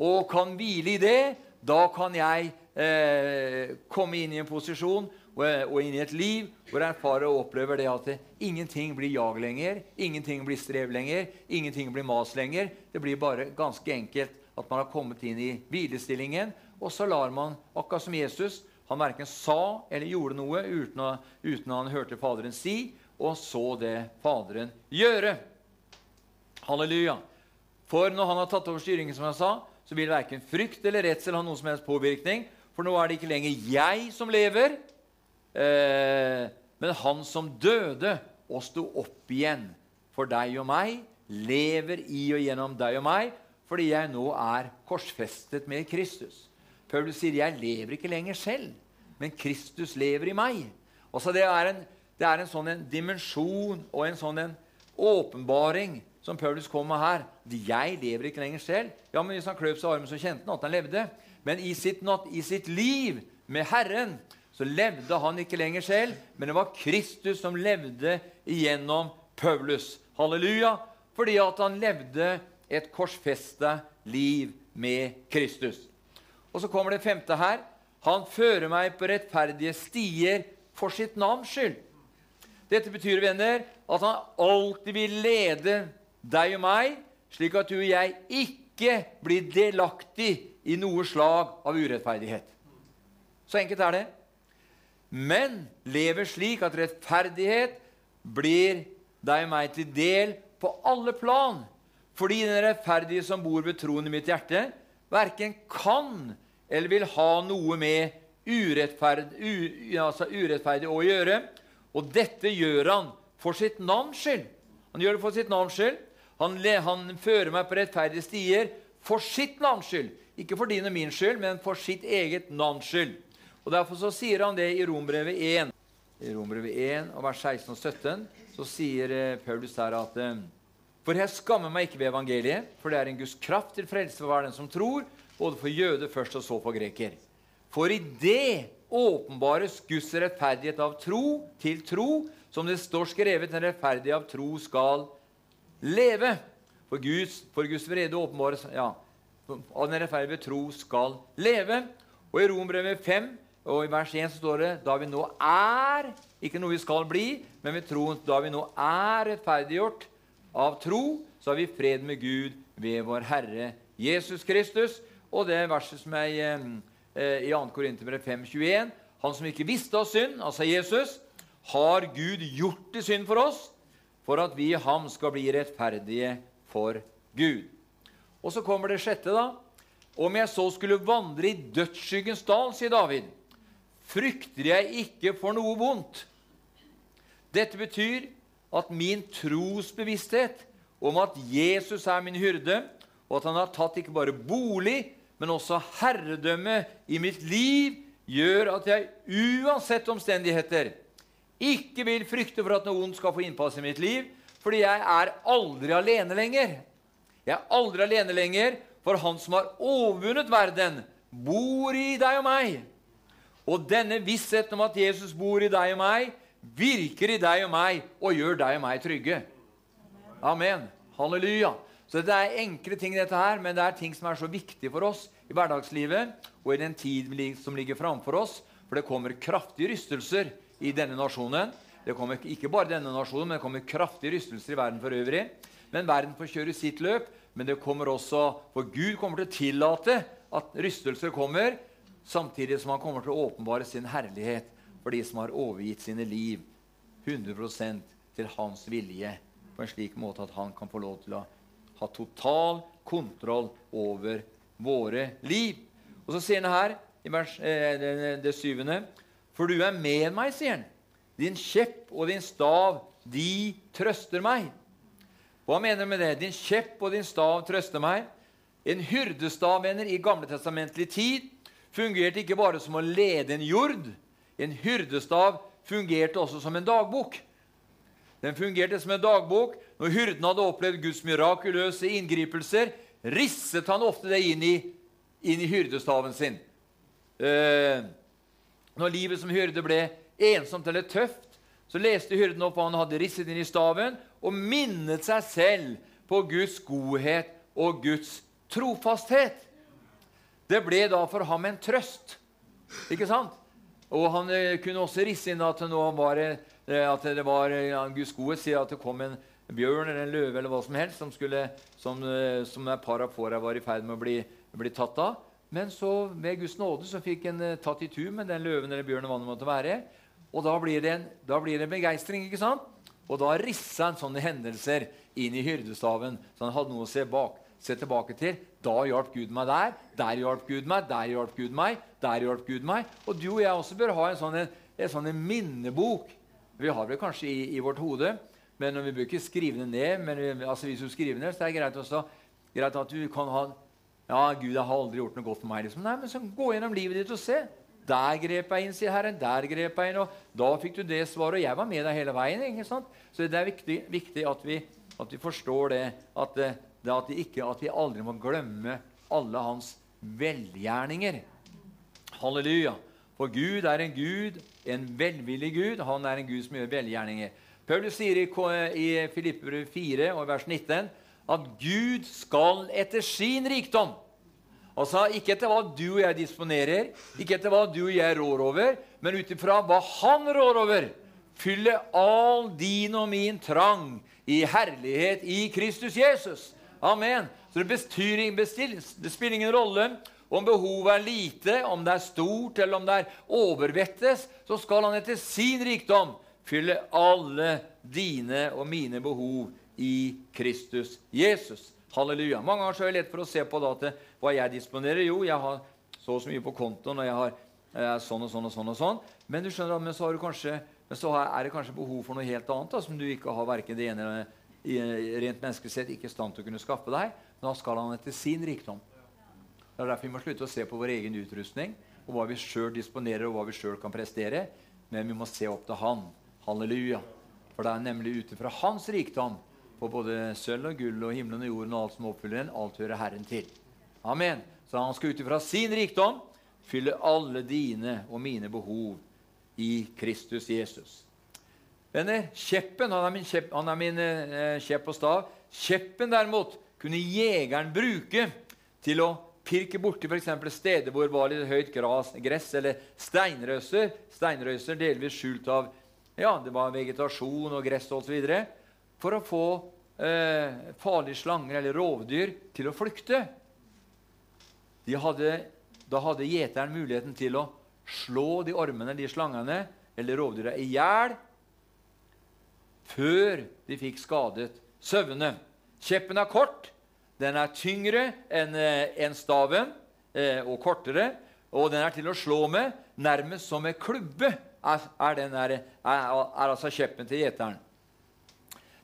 [SPEAKER 1] og kan hvile i det, da kan jeg eh, komme inn i en posisjon og, og inn i et liv hvor jeg erfarer og opplever det at det, ingenting blir jag lenger, ingenting blir strev lenger, ingenting blir mas lenger. Det blir bare ganske enkelt at man har kommet inn i hvilestillingen, og så lar man, akkurat som Jesus, han verken sa eller gjorde noe uten, å, uten han hørte Faderen si, og så det Faderen gjøre. Halleluja. For når han har tatt over styringen, som jeg sa, så vil verken frykt eller redsel ha noen som helst påvirkning. For nå er det ikke lenger jeg som lever, eh, men han som døde og sto opp igjen for deg og meg, lever i og gjennom deg og meg, fordi jeg nå er korsfestet med Kristus. Paulus sier 'jeg lever ikke lenger selv, men Kristus lever i meg'. Også det er en, det er en sånn en dimensjon og en sånn en åpenbaring som Paulus kom med her. 'Jeg lever ikke lenger selv'. Ja, men Hvis han kløp seg i armen, så kjente han at han levde. Men i sitt, i sitt liv med Herren så levde han ikke lenger selv, men det var Kristus som levde igjennom Paulus. Halleluja! Fordi at han levde et korsfesta liv med Kristus. Og så kommer det femte her. Han fører meg på rettferdige stier for sitt navns skyld. Dette betyr, venner, at han alltid vil lede deg og meg, slik at du og jeg ikke blir delaktig i noe slag av urettferdighet. Så enkelt er det. Men lever slik at rettferdighet blir deg og meg til del på alle plan. Fordi den rettferdige som bor ved troen i mitt hjerte, verken kan eller vil ha noe med urettferd, u, altså urettferdig å gjøre. Og dette gjør han for sitt navns skyld. Han gjør det for sitt navns skyld. Han, han fører meg på rettferdige stier for sitt navns skyld. Ikke for din og min skyld, men for sitt eget navns skyld. Og Derfor så sier han det i Rombrevet 1. I Rombrevet 1, og vers 16 og 17 så sier eh, Paulus der at eh, For jeg skammer meg ikke ved evangeliet, for det er en Guds kraft til frelse for hver den som tror, både for jøde først og så for greker. For i det åpenbares Guds rettferdighet av tro til tro, som det står skrevet, den rettferdige av tro skal leve. For Guds, for Guds vrede åpenbares ja, av den rettferdige tro skal leve. Og i Rombrevet 5 og i vers 1 så står det da vi nå er, ikke noe vi skal bli, men vi tror, da vi nå er rettferdiggjort av tro, så har vi fred med Gud ved vår Herre Jesus Kristus. Og det verset som er eh, i 2. Korinterbrev 5,21.: Han som ikke visste av synd, altså Jesus, har Gud gjort til synd for oss, for at vi i ham skal bli rettferdige for Gud. Og så kommer det sjette, da. Om jeg så skulle vandre i dødsskyggens dal, sier David, frykter jeg ikke for noe vondt. Dette betyr at min trosbevissthet om at Jesus er min hyrde, og at han har tatt ikke bare bolig, men også herredømme i mitt liv gjør at jeg uansett omstendigheter ikke vil frykte for at noen skal få innpass i mitt liv, fordi jeg er aldri alene lenger. Jeg er aldri alene lenger, for Han som har overvunnet verden, bor i deg og meg. Og denne vissheten om at Jesus bor i deg og meg, virker i deg og meg og gjør deg og meg trygge. Amen. Halleluja. Så det er enkle ting, dette her, men det er ting som er så viktige for oss i hverdagslivet og i den tid som ligger framfor oss. For det kommer kraftige rystelser i denne nasjonen. Det kommer ikke bare denne nasjonen, men det kommer kraftige rystelser i verden for øvrig. Men verden får kjøre sitt løp. Men det kommer også For Gud kommer til å tillate at rystelser kommer, samtidig som han kommer til å åpenbare sin herlighet for de som har overgitt sine liv 100% til hans vilje på en slik måte at han kan få lov til å ha total kontroll over våre liv. Og så sier han her i vers, eh, det, syvende For du er med meg, sier han. Din kjepp og din stav, de trøster meg. Hva mener du med det? Din kjepp og din stav trøster meg. En hyrdestav venner, i gamletestamentlig tid fungerte ikke bare som å lede en jord. En hyrdestav fungerte også som en dagbok. Den fungerte som en dagbok. Når hyrden hadde opplevd Guds mirakuløse inngripelser, risset han ofte det inn i, inn i hyrdestaven sin. Eh, når livet som hyrde ble ensomt eller tøft, så leste hyrden opp hva han hadde risset inn i staven, og minnet seg selv på Guds godhet og Guds trofasthet. Det ble da for ham en trøst. Ikke sant? Og han eh, kunne også risse inn at, var, eh, at det var ja, Guds gode sier at det kom en bjørn eller en løve eller hva som helst som, skulle, som, eh, som et par av fåra var i ferd med å bli, bli, tatt av. Men så ved Guds nåde så fikk en tatt i tur med den løven eller bjørnen hva det måtte være. Og da blir det en, blir det begeistring. ikke sant? Og da rissa han sånne hendelser inn i hyrdestaven, så han hadde noe å se, bak, se tilbake til. Da hjalp Gud meg der, der hjalp Gud meg, der hjalp Gud meg, der hjalp Gud meg. Og du og jeg også bør ha en sånn, en, en sånn minnebok. Vi har det kanskje i, i vårt hode, men vi bør ikke skrive det ned. Men vi, altså hvis du skriver ned, så er det greit, også, greit at du kan ha Ja, Gud jeg har aldri gjort noe godt for meg. Liksom. Nei, men så Gå gjennom livet ditt og se. Der grep jeg inn, sier Herren. Der grep jeg inn. Og da fikk du det svaret. Og jeg var med deg hele veien. ikke sant? Så det er viktig, viktig at, vi, at, vi, forstår det. At, det, at, vi ikke, at vi aldri må glemme alle hans velgjerninger. Halleluja. For Gud er en Gud, en velvillig Gud. Han er en Gud som gjør velgjerninger. Paulus sier i, i Filippere 4 og vers 19 at Gud skal etter sin rikdom Altså Ikke etter hva du og jeg disponerer, ikke etter hva du og jeg rår over, men ut ifra hva han rår over. Fylle all din og min trang i herlighet i Kristus Jesus. Amen. Så det, bestyr, det spiller ingen rolle om behovet er lite, om det er stort, eller om det er overvettes, så skal han etter sin rikdom fylle alle dine og mine behov i Kristus Jesus. Halleluja. Mange ganger så er det lett for å se på da, til hva jeg disponerer. Jo, jeg har så og så mye på kontoen, og jeg har eh, sånn og sånn og sånn. og sånn. Men du skjønner, men så, kanskje, men så er det kanskje behov for noe helt annet da, som du ikke har verken det ene eller rent menneskelig sett ikke i stand til å kunne skaffe deg. Da skal han etter sin rikdom. Det er derfor vi må slutte å se på vår egen utrustning og hva vi sjøl disponerer, og hva vi sjøl kan prestere. Men vi må se opp til Han. Halleluja. For det er nemlig ut ifra Hans rikdom på både sølv og gull og himmelen og jorden og alt som oppfyller den, alt hører Herren til. Amen. Så han skal ut ifra sin rikdom fylle alle dine og mine behov i Kristus Jesus. Venner, kjeppen han er min, kjepp, han er min eh, kjepp og stav. Kjeppen derimot kunne jegeren bruke til å pirke borti f.eks. steder hvor det var litt høyt gras, gress eller steinrøyser. Steinrøyser delvis skjult av ja, det var vegetasjon og gress osv. For å få eh, farlige slanger eller rovdyr til å flykte. Hadde, da hadde gjeteren muligheten til å slå de ormene, de slangene eller rovdyra i hjel før de fikk skadet sauene. Kjeppen er kort, den er tyngre enn eh, en staven eh, og kortere. Og den er til å slå med, nærmest som en klubbe er, er, den er, er, altså kjeppen til gjeteren.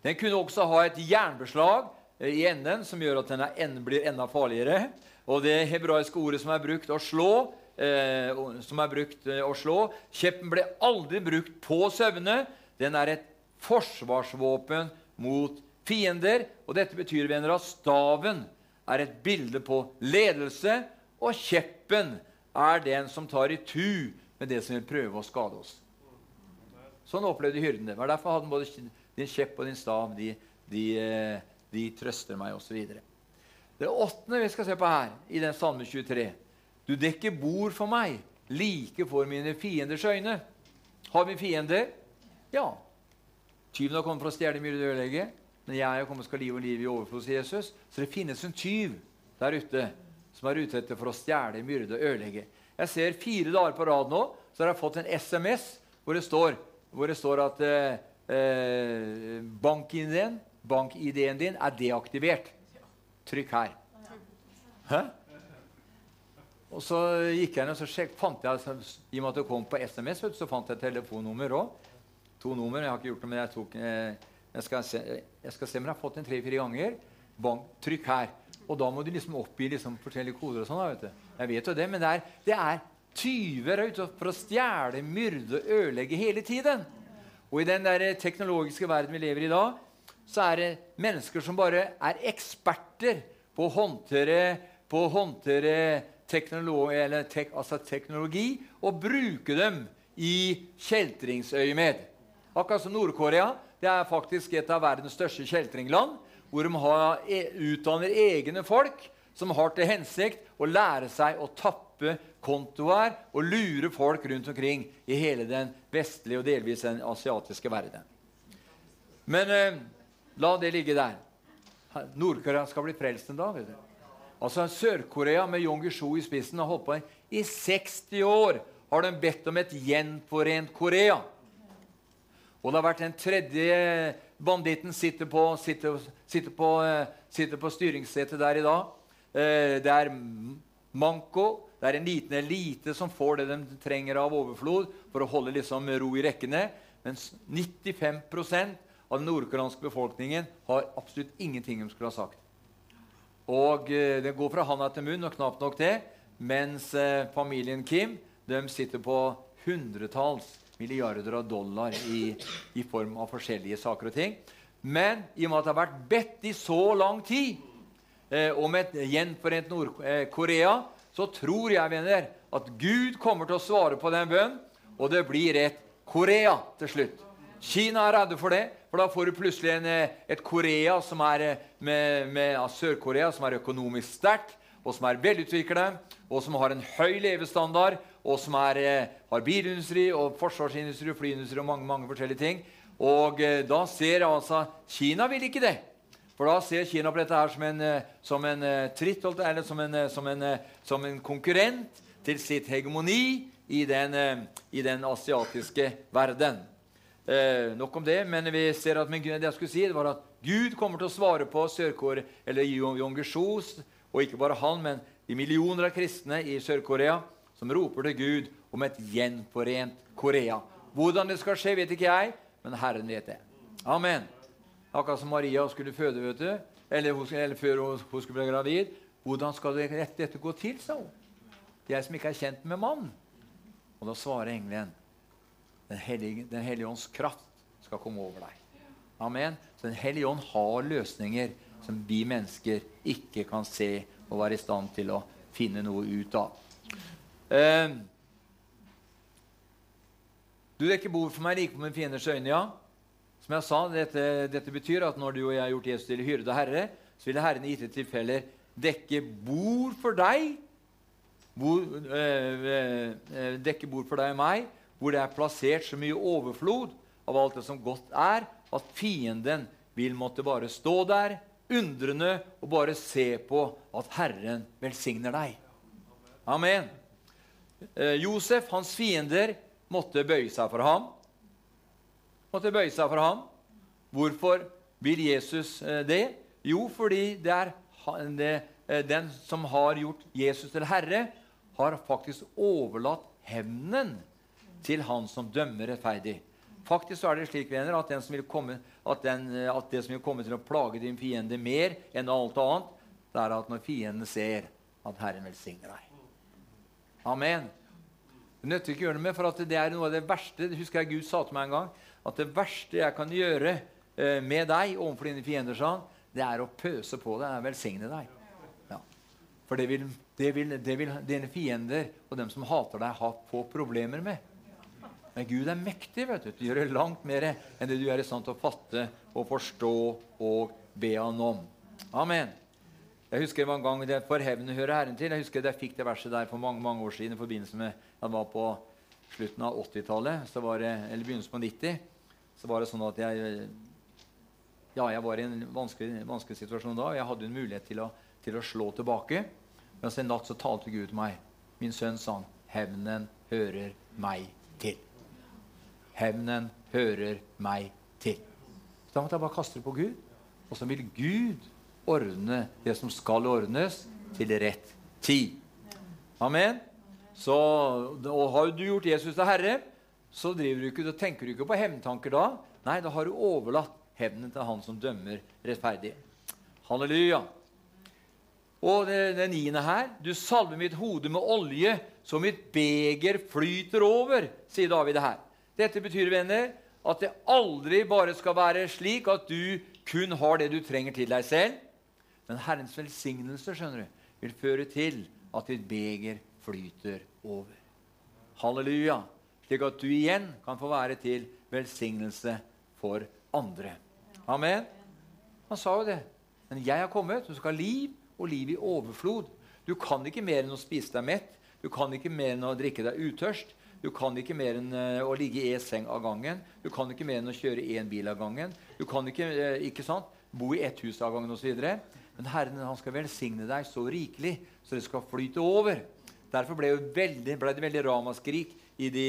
[SPEAKER 1] Den kunne også ha et jernbeslag eh, i enden som gjør at den en, blir enda farligere. Og det hebraiske ordet som er brukt å slå, eh, som er brukt å slå Kjeppen ble aldri brukt på sauene. Den er et forsvarsvåpen mot fiender. Og dette betyr venner, at staven er et bilde på ledelse, og kjeppen er den som tar i tu med det som vil prøve å skade oss. Sånn opplevde hyrden det. Var derfor hadde både din kjepp og din stav. De, de, eh, de trøster meg, osv. Det åttende vi skal se på her, i den salme 23 Du dekker bord for meg, like for mine fienders øyne. Har vi fiender? Ja. Tyven har kommet for å stjele, myrde og ødelegge. Men jeg har kommet skal liv og liv i overflod, sier Jesus. Så det finnes en tyv der ute som er ute etter for å stjele, myrde og ødelegge. Jeg ser fire dager på rad nå så har jeg fått en SMS hvor det står, hvor det står at eh, eh bank-ID-en bank din er deaktivert. Trykk her. Hæ? Og så gikk jeg ned og så sjek, fant jeg, I og med at det kom på SMS, så fant jeg telefonnummer òg. To nummer. Jeg har ikke gjort det, men jeg, tok, eh, jeg, skal, se, jeg skal se om jeg har fått den tre-fire ganger. Bang, trykk her. Og da må du liksom oppgi liksom forskjellige koder. og sånn. vet du. Jeg vet jo det, men det er, det er tyver ute for å stjele, myrde og ødelegge hele tiden. Og i den der teknologiske verden vi lever i dag, så er det mennesker som bare er eksperter på å håndtere, på å håndtere teknologi, tek, altså teknologi og bruke dem i kjeltringsøyemed. Akkurat som Nord-Korea. Det er faktisk et av verdens største kjeltringland hvor de har, e, utdanner egne folk som har til hensikt å lære seg å tappe kontoer og lure folk rundt omkring i hele den vestlige og delvis den asiatiske verden. Men eh, la det ligge der. Nord-Korea skal bli frelst en dag. vet du. Altså Sør-Korea med Jong Gishu i spissen har holdt på i 60 år. har de bedt om et gjenforent Korea. Og det har vært den tredje banditten sitter på, sitter, sitter på, eh, sitter på styringssetet der i dag. Eh, det er manko. Det er en liten elite som får det de trenger av overflod for å holde liksom ro i rekkene. Mens 95% av den nordkoreanske befolkningen har absolutt ingenting de skulle ha sagt. Og eh, Det går fra handa til munn, og knapt nok det. Mens familien Kim de sitter på hundretalls milliarder av dollar i, i, form av forskjellige saker og ting. Men i og med at det har vært bedt i så lang tid eh, om et gjenforent Nord-Korea, så tror jeg venner, at Gud kommer til å svare på den bønnen, og det blir et Korea til slutt. Kina er redde for det, for da får du plutselig en, eh, et Korea som er eh, med, med ja, Sør-Korea, som er økonomisk sterkt, og som er velutviklet, og som har en høy levestandard, og som er, eh, har bilindustri og forsvarsindustri og flyindustri og mange, mange forskjellige ting. Og eh, da ser altså Kina vil ikke det. For da ser Kina på dette her som en, eh, som en tritt, eller som en, som, en, som en, konkurrent til sitt hegemoni i den, i den asiatiske verden. Eh, nok om det, men vi ser at men det jeg skulle si, var at Gud kommer til å svare på Sør-Korea, eller Yongershus, og ikke bare han, men de millioner av kristne i Sør-Korea som roper til Gud om et gjenforent Korea. Hvordan det skal skje, vet ikke jeg, men Herren vet det. Amen. Akkurat som Maria skulle føde, vet du, eller, eller før hun, skulle bli gravid. Hvordan skal det, dette gå til, sa hun. Jeg som ikke er kjent med mann. Og da svarer engelen Den hellige, den hellige ånds kraft skal komme over deg. Amen. Så Den hellige ånd har løsninger som vi mennesker ikke kan se og være i stand til å finne noe ut av. Uh, du dekker bord for meg like på min fienders øyne, ja. Som jeg sa, dette, dette, betyr at når du og jeg har gjort Jesus til hyrde og herre, så vil Herren i gitte tilfeller dekke bord for deg bord, øh, øh, dekke bord for deg og meg, hvor det er plassert så mye overflod av alt det som godt er, at fienden vil måtte bare stå der, undrende, og bare se på at Herren velsigner deg. Amen. Eh, Josef, hans fiender, måtte bøye seg for ham. Måtte bøye seg for ham. Hvorfor vil Jesus eh, det? Jo, fordi det er eh, den som har gjort Jesus til herre, har faktisk overlatt hevnen til han som dømmer rettferdig. Faktisk er det slik venner, at, komme, at, den, at, det som vil komme til å plage din fiende mer enn alt annet, det er at når fienden ser at Herren velsigner deg. Amen. Det nytter ikke å gjøre det med, for det er noe av det verste det husker jeg Gud sa til meg en gang, at det verste jeg kan gjøre eh, med deg overfor dine fiender, sånn, det er å pøse på deg, velsigne deg. Ja. For det vil, det, vil, det vil dine fiender og dem som hater deg, ha få problemer med. Men Gud er mektig. vet du. Du gjør det langt mer enn det du er i stand til å fatte og forstå og be Han om. Amen. Jeg husker en gang det For hevne hører Herren til. Jeg husker jeg fikk det verset der for mange mange år siden i forbindelse med jeg var på slutten av 80-tallet, eller begynnelsen på 90. Så var det sånn at jeg ja, jeg var i en vanskelig, vanskelig situasjon da. og Jeg hadde en mulighet til å, til å slå tilbake. Men en natt så talte Gud til meg. Min sønn sa han, 'Hevnen hører meg til'. Hevnen hører meg til. Så da måtte jeg bare kaste det på Gud. Og så vil Gud ordne det som skal ordnes, til rett tid. Amen. Så, og Har du gjort Jesus til herre, så du ikke, tenker du ikke på hevntanker da. Nei, da har du overlatt hevnen til han som dømmer rettferdig. Halleluja. Og det, det niende her Du salver mitt hode med olje, så mitt beger flyter over, sier David her. Dette betyr, venner, at det aldri bare skal være slik at du kun har det du trenger til deg selv, men Herrens velsignelse skjønner du, vil føre til at ditt beger flyter over. Halleluja! Slik at du igjen kan få være til velsignelse for andre. Amen. Han sa jo det. Men jeg har kommet, du skal ha liv og liv i overflod. Du kan ikke mer enn å spise deg mett. Du kan ikke mer enn å drikke deg utørst. Du kan ikke mer enn uh, å ligge i én seng av gangen. Du kan ikke mer enn å kjøre én bil av gangen. Du kan ikke, uh, ikke sant, bo i ett hus av gangen osv. Men Herren han skal velsigne deg så rikelig så det skal flyte over. Derfor ble, veldig, ble det veldig ramaskrik i, de,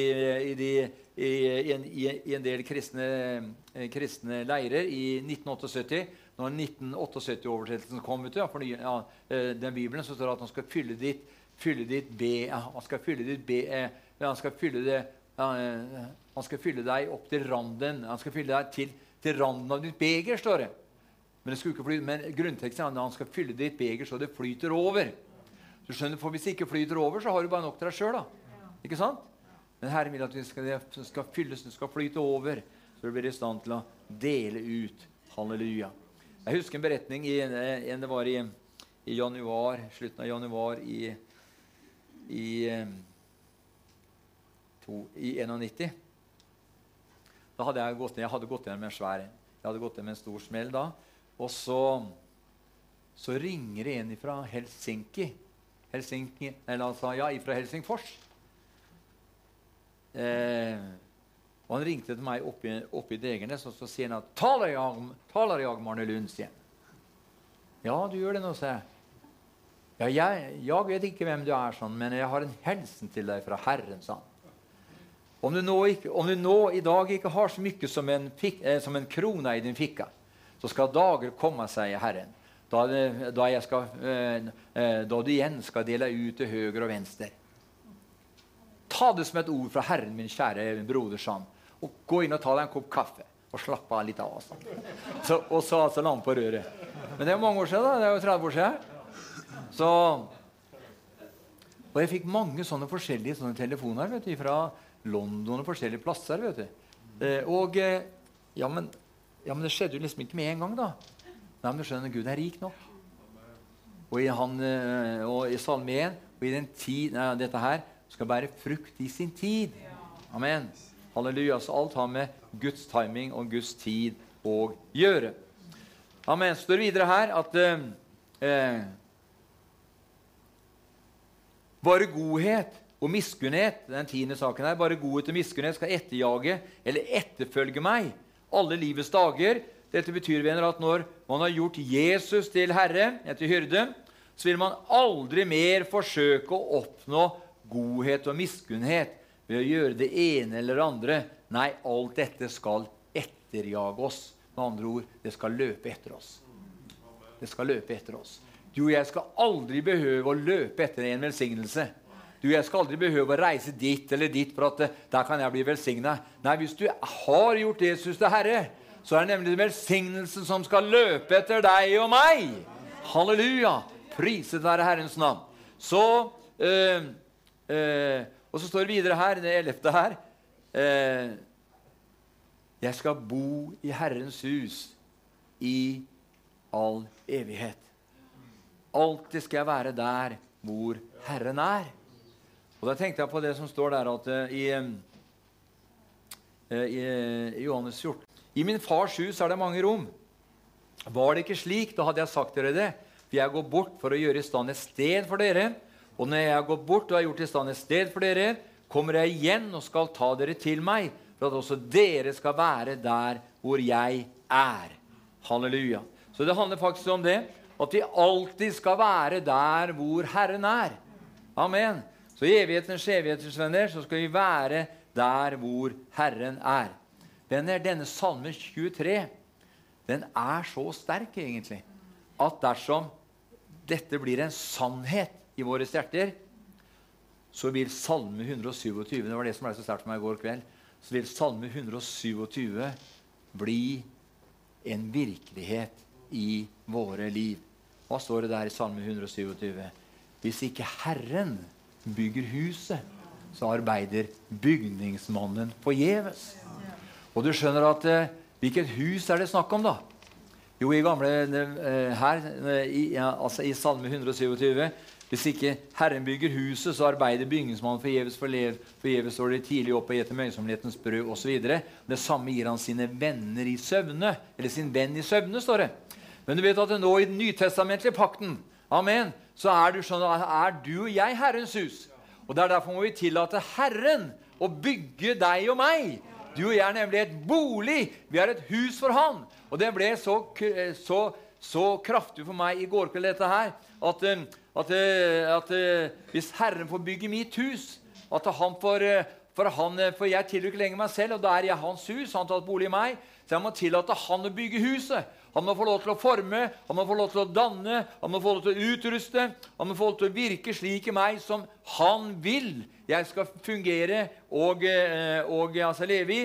[SPEAKER 1] i, de, i, en, i en, del kristne, eh, kristne, leirer i 1978. Når 1978-oversettelsen kom, ut, ja, for ja, eh, den Bibelen, så står det at han skal fylle ditt, fylle ditt be, han skal fylle ditt be, eh, han skal fylle det han skal fylle deg opp til randen. Han skal fylle deg til, til randen av ditt beger, står det. Men, det ikke flyte, men grunnteksten er at han skal fylle ditt beger så det flyter over. Du skjønner, for Hvis det ikke flyter over, så har du bare nok til deg sjøl. Ikke sant? Men Herren vil at det skal, skal fylles, det skal flyte over, så du blir i stand til å dele ut. Halleluja. Jeg husker en beretning i, en det var i, i januar, slutten av januar i, i, to, i 91. Da hadde jeg gått ned, jeg hadde gått ned med en svær Jeg hadde gått ned med en stor smell da. Og så, så ringer det en fra Helsinki Helsinki, eller altså, ja, fra Helsingfors. Eh, og Han ringte til meg oppe, oppe i Degernes og så sier han at 'Taler jeg, taler jeg Marne Lundstien?' 'Ja, du gjør det nå', sa jeg. Ja, jeg, jeg, vet ikke hvem du er, sånn, men jeg har en hilsen til deg fra Herren. sa Om du, nå ikke, om du nå i dag ikke har så mye som en, eh, som en krone i din fikke, så skal dager komme, sier Herren, da, da, skal, eh, eh, da, du igjen skal dele ut til høyre og venstre. Ta det som et ord fra Herren, min kjære broder, sa Og gå inn og ta deg en kopp kaffe og slappe av litt av. Så, og så altså lam på røret. Men det er jo mange år siden. da, Det er jo 30 år siden. Så, og jeg fikk mange sånne forskjellige sånne telefoner vet du, fra London og forskjellige plasser. vet du. Eh, og ja men, ja, men det skjedde jo liksom ikke med en gang, da. Nei, men du skjønner, Gud er rik nok. Og i, han, eh, og i Salme 1 og i den tid, nei, dette her skal bære frukt i sin tid. Amen. Halleluja. Så alt har med Guds timing og Guds tid å gjøre. Amen. Så står det videre her at eh, eh, Bare godhet og miskunnhet den tiende saken her, bare godhet og miskunnhet skal etterjage eller etterfølge meg alle livets dager. Dette betyr venner, at når man har gjort Jesus til herre, etter hyrde, så vil man aldri mer forsøke å oppnå godhet og miskunnhet ved å gjøre det ene eller det andre. Nei, alt dette skal etterjage oss. Med andre ord, det skal løpe etter oss. Det skal løpe etter oss. Du og jeg skal aldri behøve å løpe etter en velsignelse. Du, jeg skal aldri behøve å reise dit eller dit for at eh, der kan jeg bli velsigna. Nei, hvis du har gjort Jesus til Herre, så er det nemlig velsignelsen som skal løpe etter deg og meg. Halleluja! Priset være Herrens navn. Så øh, øh, Og så står det videre her, det ellevte her øh, Jeg skal bo i Herrens hus i all evighet. Alltid skal jeg være der hvor Herren er. Og Da tenkte jeg på det som står der at i, i, i Johannes 14 i min fars hus er det mange rom. Var det ikke slik, da hadde jeg sagt dere det. For jeg går bort for å gjøre i stand et sted for dere. Og når jeg gått bort og har gjort i stand et sted for dere, kommer jeg igjen og skal ta dere til meg, for at også dere skal være der hvor jeg er. Halleluja. Så det handler faktisk om det. At vi alltid skal være der hvor Herren er. Amen. Så i evighetens evighetens venner så skal vi være der hvor Herren er. Venner, denne salme 23 den er så sterk egentlig at dersom dette blir en sannhet i våre hjerter, så vil Salme 127 det var det som ble så sterkt for meg i går kveld, så vil Salme 127 bli en virkelighet i våre liv. Hva står det der i Salme 127? Hvis ikke Herren bygger huset, så arbeider bygningsmannen forgjeves. Og du skjønner at eh, Hvilket hus er det snakk om, da? Jo, i gamle eh, her, eh, i, ja, altså i Salme 127 Hvis ikke Herren bygger huset, så arbeider bygningsmannen forgjeves. Forgjeves står det tidlig opp og gjeter møysomhetens brød osv. Det samme gir han sine venner i søvne. Eller sin venn i søvne, står det. Men du vet at nå i den nytestamentlige pakten Amen. Så er du, sånn, er du og jeg Herrens hus. Og det er Derfor må vi tillate Herren å bygge deg og meg. Du og jeg er nemlig et bolig. Vi er et hus for Han. Og det ble så, så, så kraftig for meg i går kveld, dette her, at, eh, at, eh, at, at hvis Herren får bygge mitt hus, at han får for, han, for jeg tilhører ikke lenger meg selv, og da er jeg hans hus. Han har tatt bolig i meg. Så jeg må tillate han å bygge huset. Han må få lov til å forme, han må få lov til å danne, han må få lov til å utruste. Han må få lov til å virke slik i meg som han vil jeg skal fungere og, eh, og altså leve i.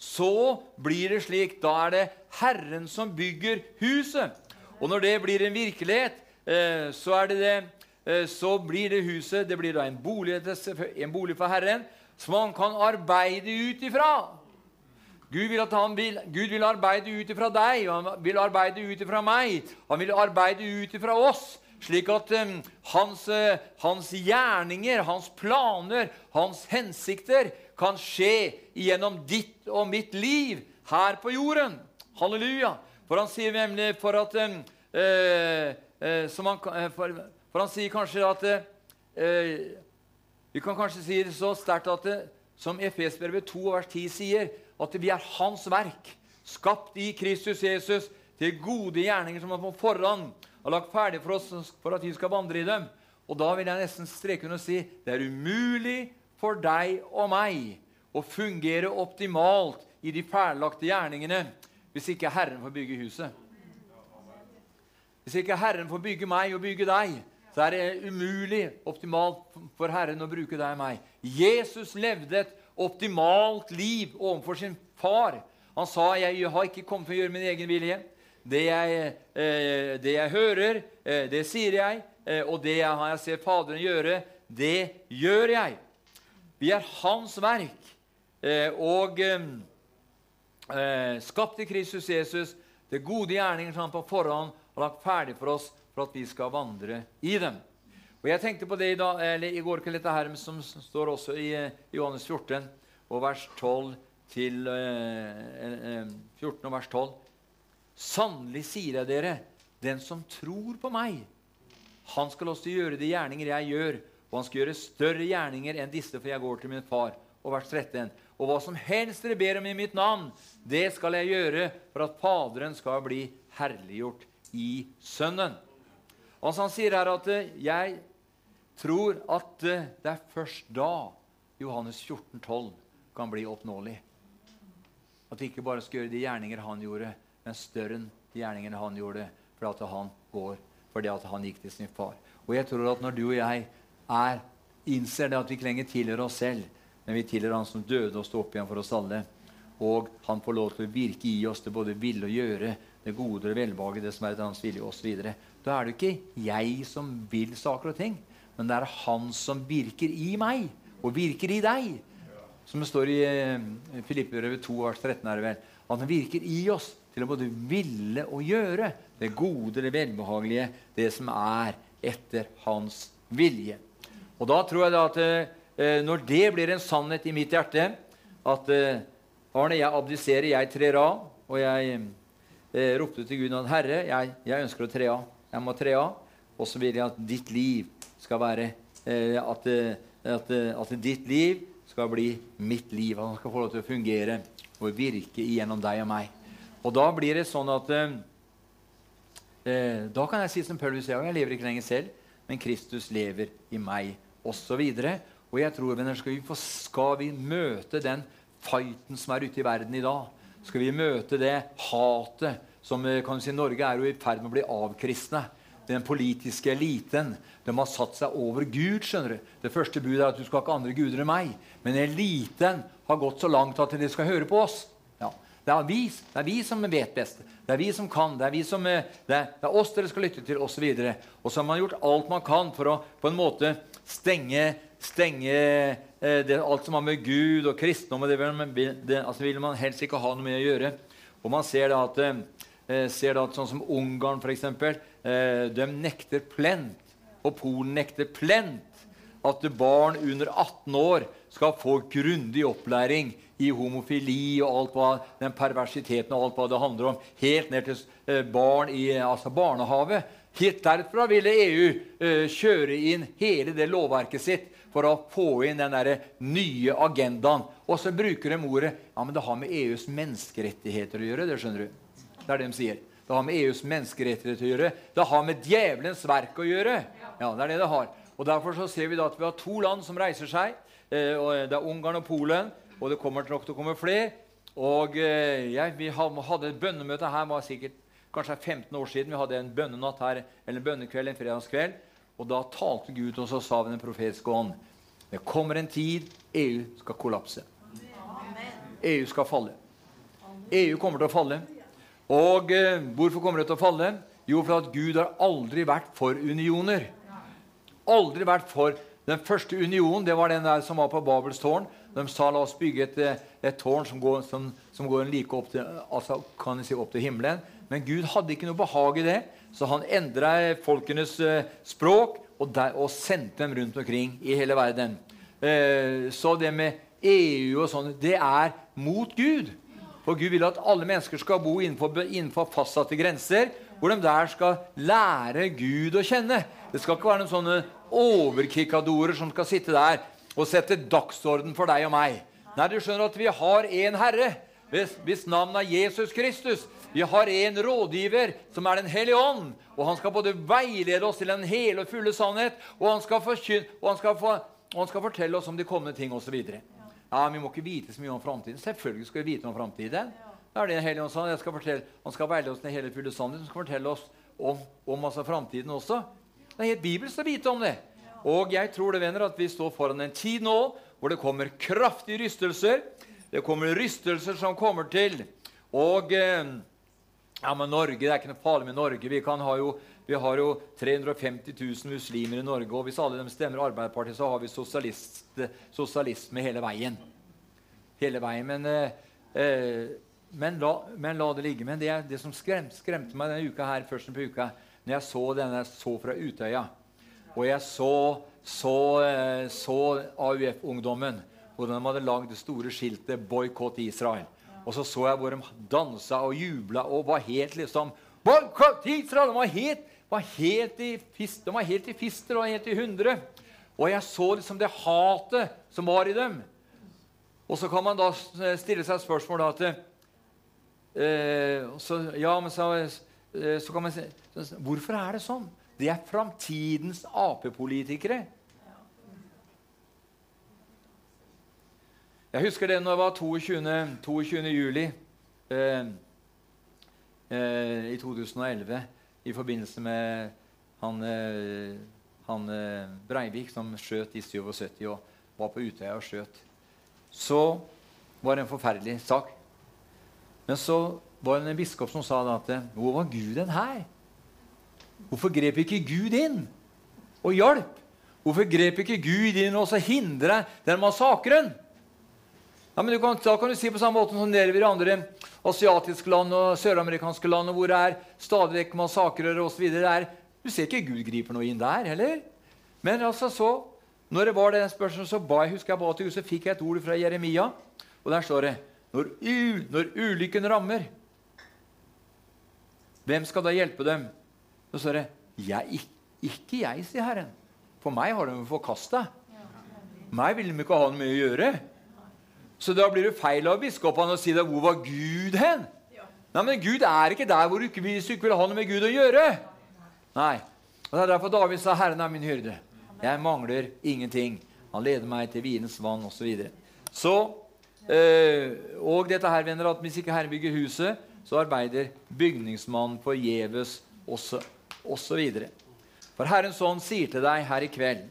[SPEAKER 1] Så blir det slik. Da er det Herren som bygger huset. Og når det blir en virkelighet, eh, så det det eh, så blir det huset det blir en bolig, en bolig for Herren som han kan arbeide ut ifra. Gud vil, vil, Gud vil arbeide ut ifra deg, han vil arbeide ut ifra meg. Han vil arbeide ut ifra oss, slik at um, hans, uh, hans, gjerninger, hans planer, hans hensikter kan skje gjennom ditt og mitt liv her på jorden. Halleluja. For han sier nemlig for at um, uh, uh, han, for, for, han sier kanskje at vi kan kanskje si det så sterkt at som Efesbrevet 2 vers 10 sier, at vi er Hans verk, skapt i Kristus Jesus til gode gjerninger som han på forhånd har lagt ferdig for oss for at vi skal vandre i dem. Og da vil jeg nesten streke under og si det er umulig for deg og meg å fungere optimalt i de ferdiglagte gjerningene hvis ikke Herren får bygge huset. Hvis ikke Herren får bygge meg og bygge deg, så er det umulig optimalt for Herren å bruke deg og meg. Jesus levde et optimalt liv overfor sin far. Han sa, 'Jeg har ikke kommet for å gjøre min egen vilje.' Det jeg, eh, det jeg hører, eh, det sier jeg, eh, og det jeg jeg sett Faderen gjøre, det gjør jeg. Vi er Hans verk eh, og eh, skapt i Kristus Jesus, det gode gjerninger som han på forhånd har lagt ferdig for oss for at vi skal vandre i dem. Og Jeg tenkte på det i, dag, i går kveld, dette her som står også i eh, Johannes 14, og vers 12 til eh, 14 eh, og vers 12. Sannelig sier jeg dere, den som tror på meg, han skal også gjøre de gjerninger jeg gjør, og han skal gjøre større gjerninger enn disse, for jeg går til min far. Og vers 13. Og hva som helst dere ber om i mitt navn, det skal jeg gjøre for at Faderen skal bli herliggjort i Sønnen. Altså Han sier her at eh, 'jeg tror at eh, det er først da Johannes 14, 12 kan bli oppnåelig'. At vi ikke bare skal gjøre de gjerninger han gjorde, men større enn de gjerningene han gjorde, fordi han går, fordi han gikk til sin far. Og jeg tror at når du og jeg er, innser det at vi ikke lenger tilhører oss selv, men vi tilhører Han som døde og sto opp igjen for oss alle, og han får lov til å virke i oss det både ville og gjøre, det gode og velbehage, det som er etter hans vilje osv., da er det ikke jeg som vil saker og ting, men det er Han som virker i meg og virker i deg. Som det står i eh, Filippebrevet 2, vers 13. er det vel. Han virker i oss til å både ville og gjøre det gode, det velbehagelige, det som er etter hans vilje. Og da tror jeg da at eh, når det blir en sannhet i mitt hjerte, at eh, Arne, jeg abdiserer, jeg trer av, og jeg eh, ropte til Gud og Herre, jeg, jeg ønsker å tre av. Jeg må tre av. Og så vil jeg at ditt liv skal være eh, at, eh, at, eh, at, ditt liv skal bli mitt liv. At han skal få lov til å fungere og virke gjennom deg og meg. Og da blir det sånn at eh, Da kan jeg si som Paulus sier, jeg lever ikke lenger selv, men Kristus lever i meg, osv. Og jeg tror, venner, skal vi, skal vi møte den fighten som er ute i verden i dag, skal vi møte det hatet som kan si, Norge er jo i ferd med å bli avkristne. Den politiske eliten de har satt seg over Gud. skjønner du. Det første budet er at du skal ikke ha andre guder enn meg. Men eliten har gått så langt at de skal høre på oss. Ja. Det, er vi, det er vi som vet best. Det er vi som kan. Det er, som, eh, det er, det er oss dere skal lytte til, osv. Og, og så har man gjort alt man kan for å på en måte stenge, stenge eh, det, alt som har med Gud og kristendom det, det altså vil man helst ikke ha noe med å gjøre. Og man ser da at eh, ser at sånn som Ungarn f.eks. Eh, de nekter plent, og Polen nekter plent, at barn under 18 år skal få grundig opplæring i homofili og alt hva, den perversiteten og alt hva det handler om. Helt ned til eh, barn i altså barnehage. Helt derfra ville EU eh, kjøre inn hele det lovverket sitt for å få inn den der nye agendaen. Og så bruker de ordet ja, men det har med EUs menneskerettigheter å gjøre. Det skjønner du. Det er det de sier. Det har med EUs menneskerettigheter å gjøre. Det har med djevelens verk å gjøre. Ja, det er det det har. Og Derfor så ser vi da at vi har to land som reiser seg. Eh, og Det er Ungarn og Polen. Og det kommer nok til å komme flere. Og eh, jeg, Vi hadde et bønnemøte her var sikkert kanskje 15 år siden. Vi hadde en bønnenatt her, eller en bønnekveld, en fredagskveld. Og da talte Gud, og så sa vi den profetiske ånd Det kommer en tid EU skal kollapse. EU skal falle. EU kommer til å falle. Og eh, hvorfor kommer det til å falle? Jo, for at Gud har aldri vært for unioner. Aldri vært for Den første unionen det var den der som var på Babels tårn. De sa la oss bygge et, eh, et tårn som går, som, som går like opp til, altså, kan si, opp til himmelen. Men Gud hadde ikke noe behag i det, så han endra folkenes eh, språk og, der, og, sendte dem rundt omkring i hele verden. Eh, så det med EU og sånn, det er mot Gud. For Gud vil at alle mennesker skal bo innenfor, innenfor fastsatte grenser, hvor de der skal lære Gud å kjenne. Det skal ikke være noen sånne overkikadorer som skal sitte der og sette dagsorden for deg og meg. Nei, du skjønner at vi har én Herre, hvis, hvis navnet er Jesus Kristus. Vi har en rådgiver, som er Den hellige ånd. Og han skal både veilede oss til den hele og fulle sannhet, og han skal, forkyn, og han skal, for, og han skal fortelle oss om de kommende ting osv. Ja, vi må ikke vite så mye om framtiden. Selvfølgelig skal vi vite om framtiden. Da er det en hellig ånd skal fortelle, Han skal veilede oss til hele fulle sannhet. Han skal fortelle oss om, om altså framtiden også. Det er helt bibelsk å vite om det. Og jeg tror det, venner, at vi står foran en tid nå hvor det kommer kraftige rystelser. Det kommer rystelser som kommer til. Og eh, ja, men Norge, Det er ikke noe farlig med Norge. Vi, kan ha jo, vi har jo 350 000 muslimer i Norge. Og hvis alle dem stemmer Arbeiderpartiet, så har vi sosialist, sosialisme hele veien. Hele veien. Men, eh, eh, men, la, men la, det ligge. Men det, det som skremte, skremte meg denne uka her, først på uka, når jeg så denne så fra Utøya, og jeg så, så, eh, så AUF-ungdommen, hvordan de hadde lagd det store skiltet 'Boikott Israel'. Og så så jeg hvor de dansa og jubla og var helt liksom Israel! De var helt, var helt i fist, de var helt i fister og helt i hundre. Og jeg så liksom det hatet som var i dem. Og så kan man da stille seg spørsmål da at eh, så, Ja, men så, eh, så kan man si Hvorfor er det sånn? Det er framtidens Ap-politikere. Jeg husker det når det var 22. 22. juli eh, eh, i 2011 i forbindelse med han, eh, han eh, Breivik som skjøt i 77 og var på Utøya og skjøt. Så var det en forferdelig sak. Men så var det en biskop som sa at Hvor var Gud den her? Hvorfor grep ikke Gud inn og hjalp? Hvorfor grep ikke Gud inn og hindra den massakren? Ja, men kan, Da kan du si på samme måte som dere vil andre asiatiske land og søramerikanske land, og hvor det er stadig vekk massakrer osv. Du ser ikke Gud griper noe inn der heller. Men altså så, når det var det spørsmålet, så ba jeg, husker jeg ba til Gud, så fikk jeg et ord fra Jeremia. Og der står det når, når ulykken rammer, hvem skal da hjelpe dem? Så står det jeg, ikke jeg, sier Herren. For meg har de forkasta. Meg vil de ikke ha noe med å gjøre. Så da blir det feil av biskopene å si det. Hvor var Gud hen? Nei, men Gud er ikke der hvor du ikke, hvis du ikke vil ha noe med Gud å gjøre. Nei. Og Det er derfor David sa 'Herren er min hyrde'. Jeg mangler ingenting. Han leder meg til vinens vann osv. Så, videre. så øh, Og dette her, venner, at hvis ikke Herren bygger huset, så arbeider bygningsmannen forgjeves osv. For Herrens ånd sier til deg her i kveld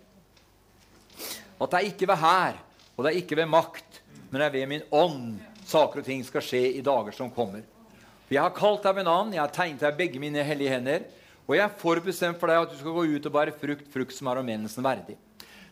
[SPEAKER 1] at det er ikke ved hær, og det er ikke ved makt, men det er ved min ånd saker og ting skal skje i dager som kommer. For Jeg har kalt deg ved navn, jeg har tegnet deg begge mine hellige hender, og jeg er forbestemt for deg at du skal gå ut og bære frukt, frukt som er omvendelsen verdig.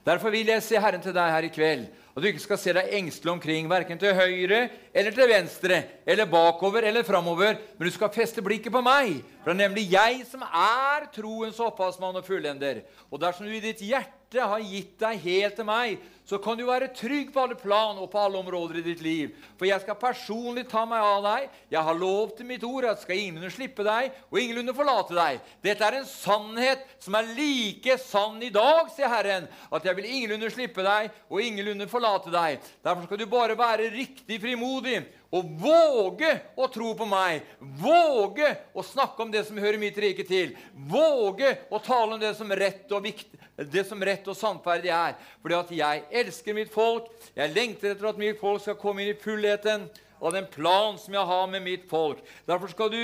[SPEAKER 1] Derfor vil jeg se Herren til deg her i kveld, At du ikke skal se deg engstelig omkring, verken til høyre eller til venstre, eller bakover eller framover, men du skal feste blikket på meg. For det er nemlig jeg som er troens opphavsmann og fullender. Og dersom du i ditt hjerte har gitt deg helt til meg, så kan du være trygg på alle plan og på alle områder i ditt liv. For jeg skal personlig ta meg av deg. Jeg har lov til mitt ord at skal ingenlunde slippe deg og ingenlunde forlate deg. Dette er en sannhet som er like sann i dag, sier Herren, at jeg vil ingenlunde slippe deg og ingenlunde forlate deg. Derfor skal du bare være riktig frimodig og våge å tro på meg. Våge å snakke om det som hører mitt rike til. Våge å tale om det som rett og, viktig, det som rett og sannferdig er. Fordi at jeg elsker mitt folk. Jeg lengter etter at mitt folk skal komme inn i fullheten av den plan som jeg har med mitt folk. Derfor skal du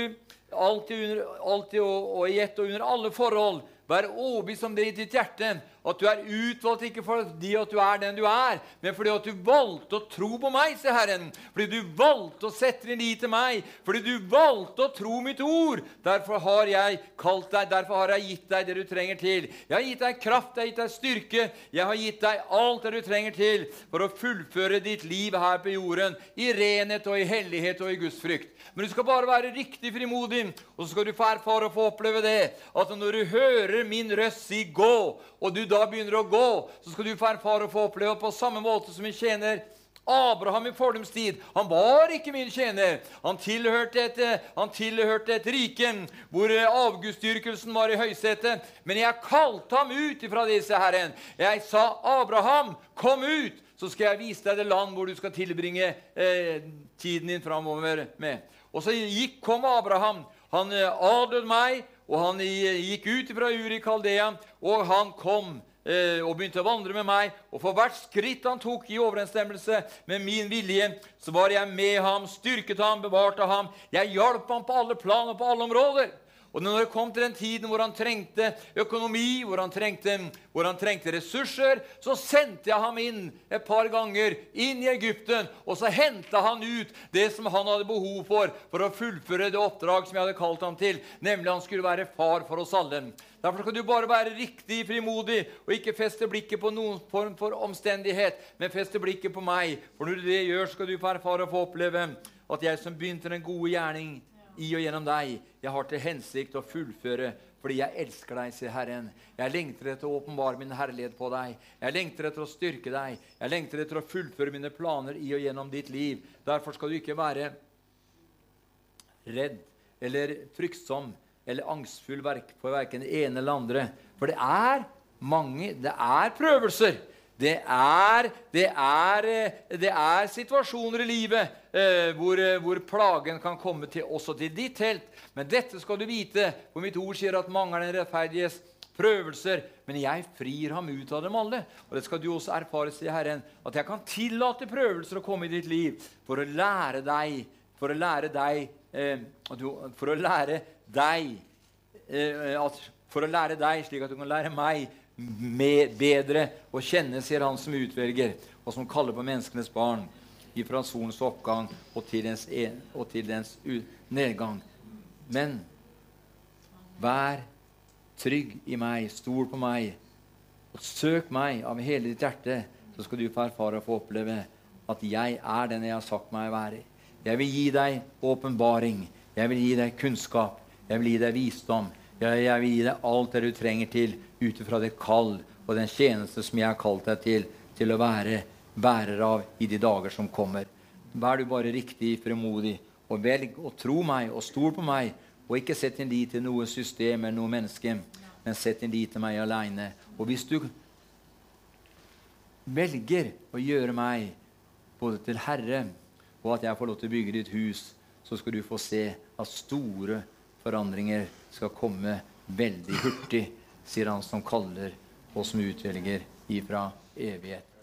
[SPEAKER 1] alltid, under, alltid og, og i ett og under alle forhold være overbevist om det i ditt hjerte at du er utvalgt ikke fordi at du er den du er, men fordi at du valgte å tro på meg, sier Herren. Fordi du valgte å sette din lit til meg. Fordi du valgte å tro mitt ord. Derfor har jeg kalt deg, derfor har jeg gitt deg det du trenger til. Jeg har gitt deg kraft, jeg har gitt deg styrke, jeg har gitt deg alt det du trenger til for å fullføre ditt liv her på jorden i renhet og i hellighet og i Guds frykt. Men du skal bare være riktig frimodig, og så skal du få erfare og få oppleve det at når du hører min røst si 'gå', og du da begynner å gå, så skal du få erfare og få oppleve på samme måte som en tjener Abraham i fordums tid han var ikke min tjener. Han tilhørte et, han tilhørte et rike hvor avgudsdyrkelsen var i høysetet. Men jeg kalte ham ut ifra disse herren. Jeg sa, 'Abraham, kom ut, så skal jeg vise deg det land hvor du skal tilbringe eh, tiden din framover med.' Og så gikk, kom Abraham. Han eh, adlød meg og han gikk ut fra Uri Kaldea, og han kom eh, og begynte å vandre med meg. Og for hvert skritt han tok i overensstemmelse med min vilje, så var jeg med ham, styrket ham, bevarte ham. Jeg hjalp ham på alle plan og på alle områder. Og når det kom til den tiden hvor han trengte økonomi, hvor han trengte, hvor han trengte ressurser, så sendte jeg ham inn et par ganger inn i Egypten. Og så henta han ut det som han hadde behov for for å fullføre det oppdrag som jeg hadde kalt ham til, nemlig han skulle være far for oss alle. Derfor skal du bare være riktig frimodig og ikke feste blikket på noen form for omstendighet, men feste blikket på meg. For når du det gjør, skal du få erfare og få oppleve at jeg som begynte den gode gjerning i og gjennom deg. Jeg har til hensikt å fullføre fordi jeg elsker deg, sier Herren. Jeg lengter etter å åpenbare min herlighet på deg. Jeg lengter etter å styrke deg. Jeg lengter etter å fullføre mine planer i og gjennom ditt liv. Derfor skal du ikke være redd eller fryktsom eller angstfull for verken det ene eller andre. For det er mange Det er prøvelser. Det er, det, er, det er, situasjoner i livet eh, hvor, hvor, plagen kan komme til, også til ditt telt. Men dette skal du vite, for mitt ord sier at mange er den rettferdiges prøvelser, men jeg frir ham ut av dem alle. Og det skal du også erfare, sier Herren, at jeg kan tillate prøvelser å komme i ditt liv for å lære deg For å lære deg eh, For å lære deg eh, at, For å lære deg slik at du kan lære meg bedre å kjenne, sier han som utvelger, og som kaller på menneskenes barn ifra solens oppgang og til dens, en, og til dens nedgang. Men vær trygg i meg, stol på meg, og søk meg av hele ditt hjerte, så skal du få erfare og få oppleve at jeg er den jeg har sagt meg å være. Jeg vil gi deg åpenbaring. Jeg vil gi deg kunnskap. Jeg vil gi deg visdom. Jeg, vil gi deg alt det du trenger til ut ifra det kall og den tjeneste som jeg har kalt deg til, til å være bærer av i de dager som kommer. Vær du bare riktig fremodig, og velg å tro meg og stol på meg, og ikke sett din lit til noe system eller noe menneske, men sett din lit til meg aleine. Og hvis du velger å gjøre meg både til Herre og at jeg får lov til å bygge ditt hus, så skal du få se at store forandringer skal komme veldig hurtig, sier han som kaller og som utvelger ifra evighet.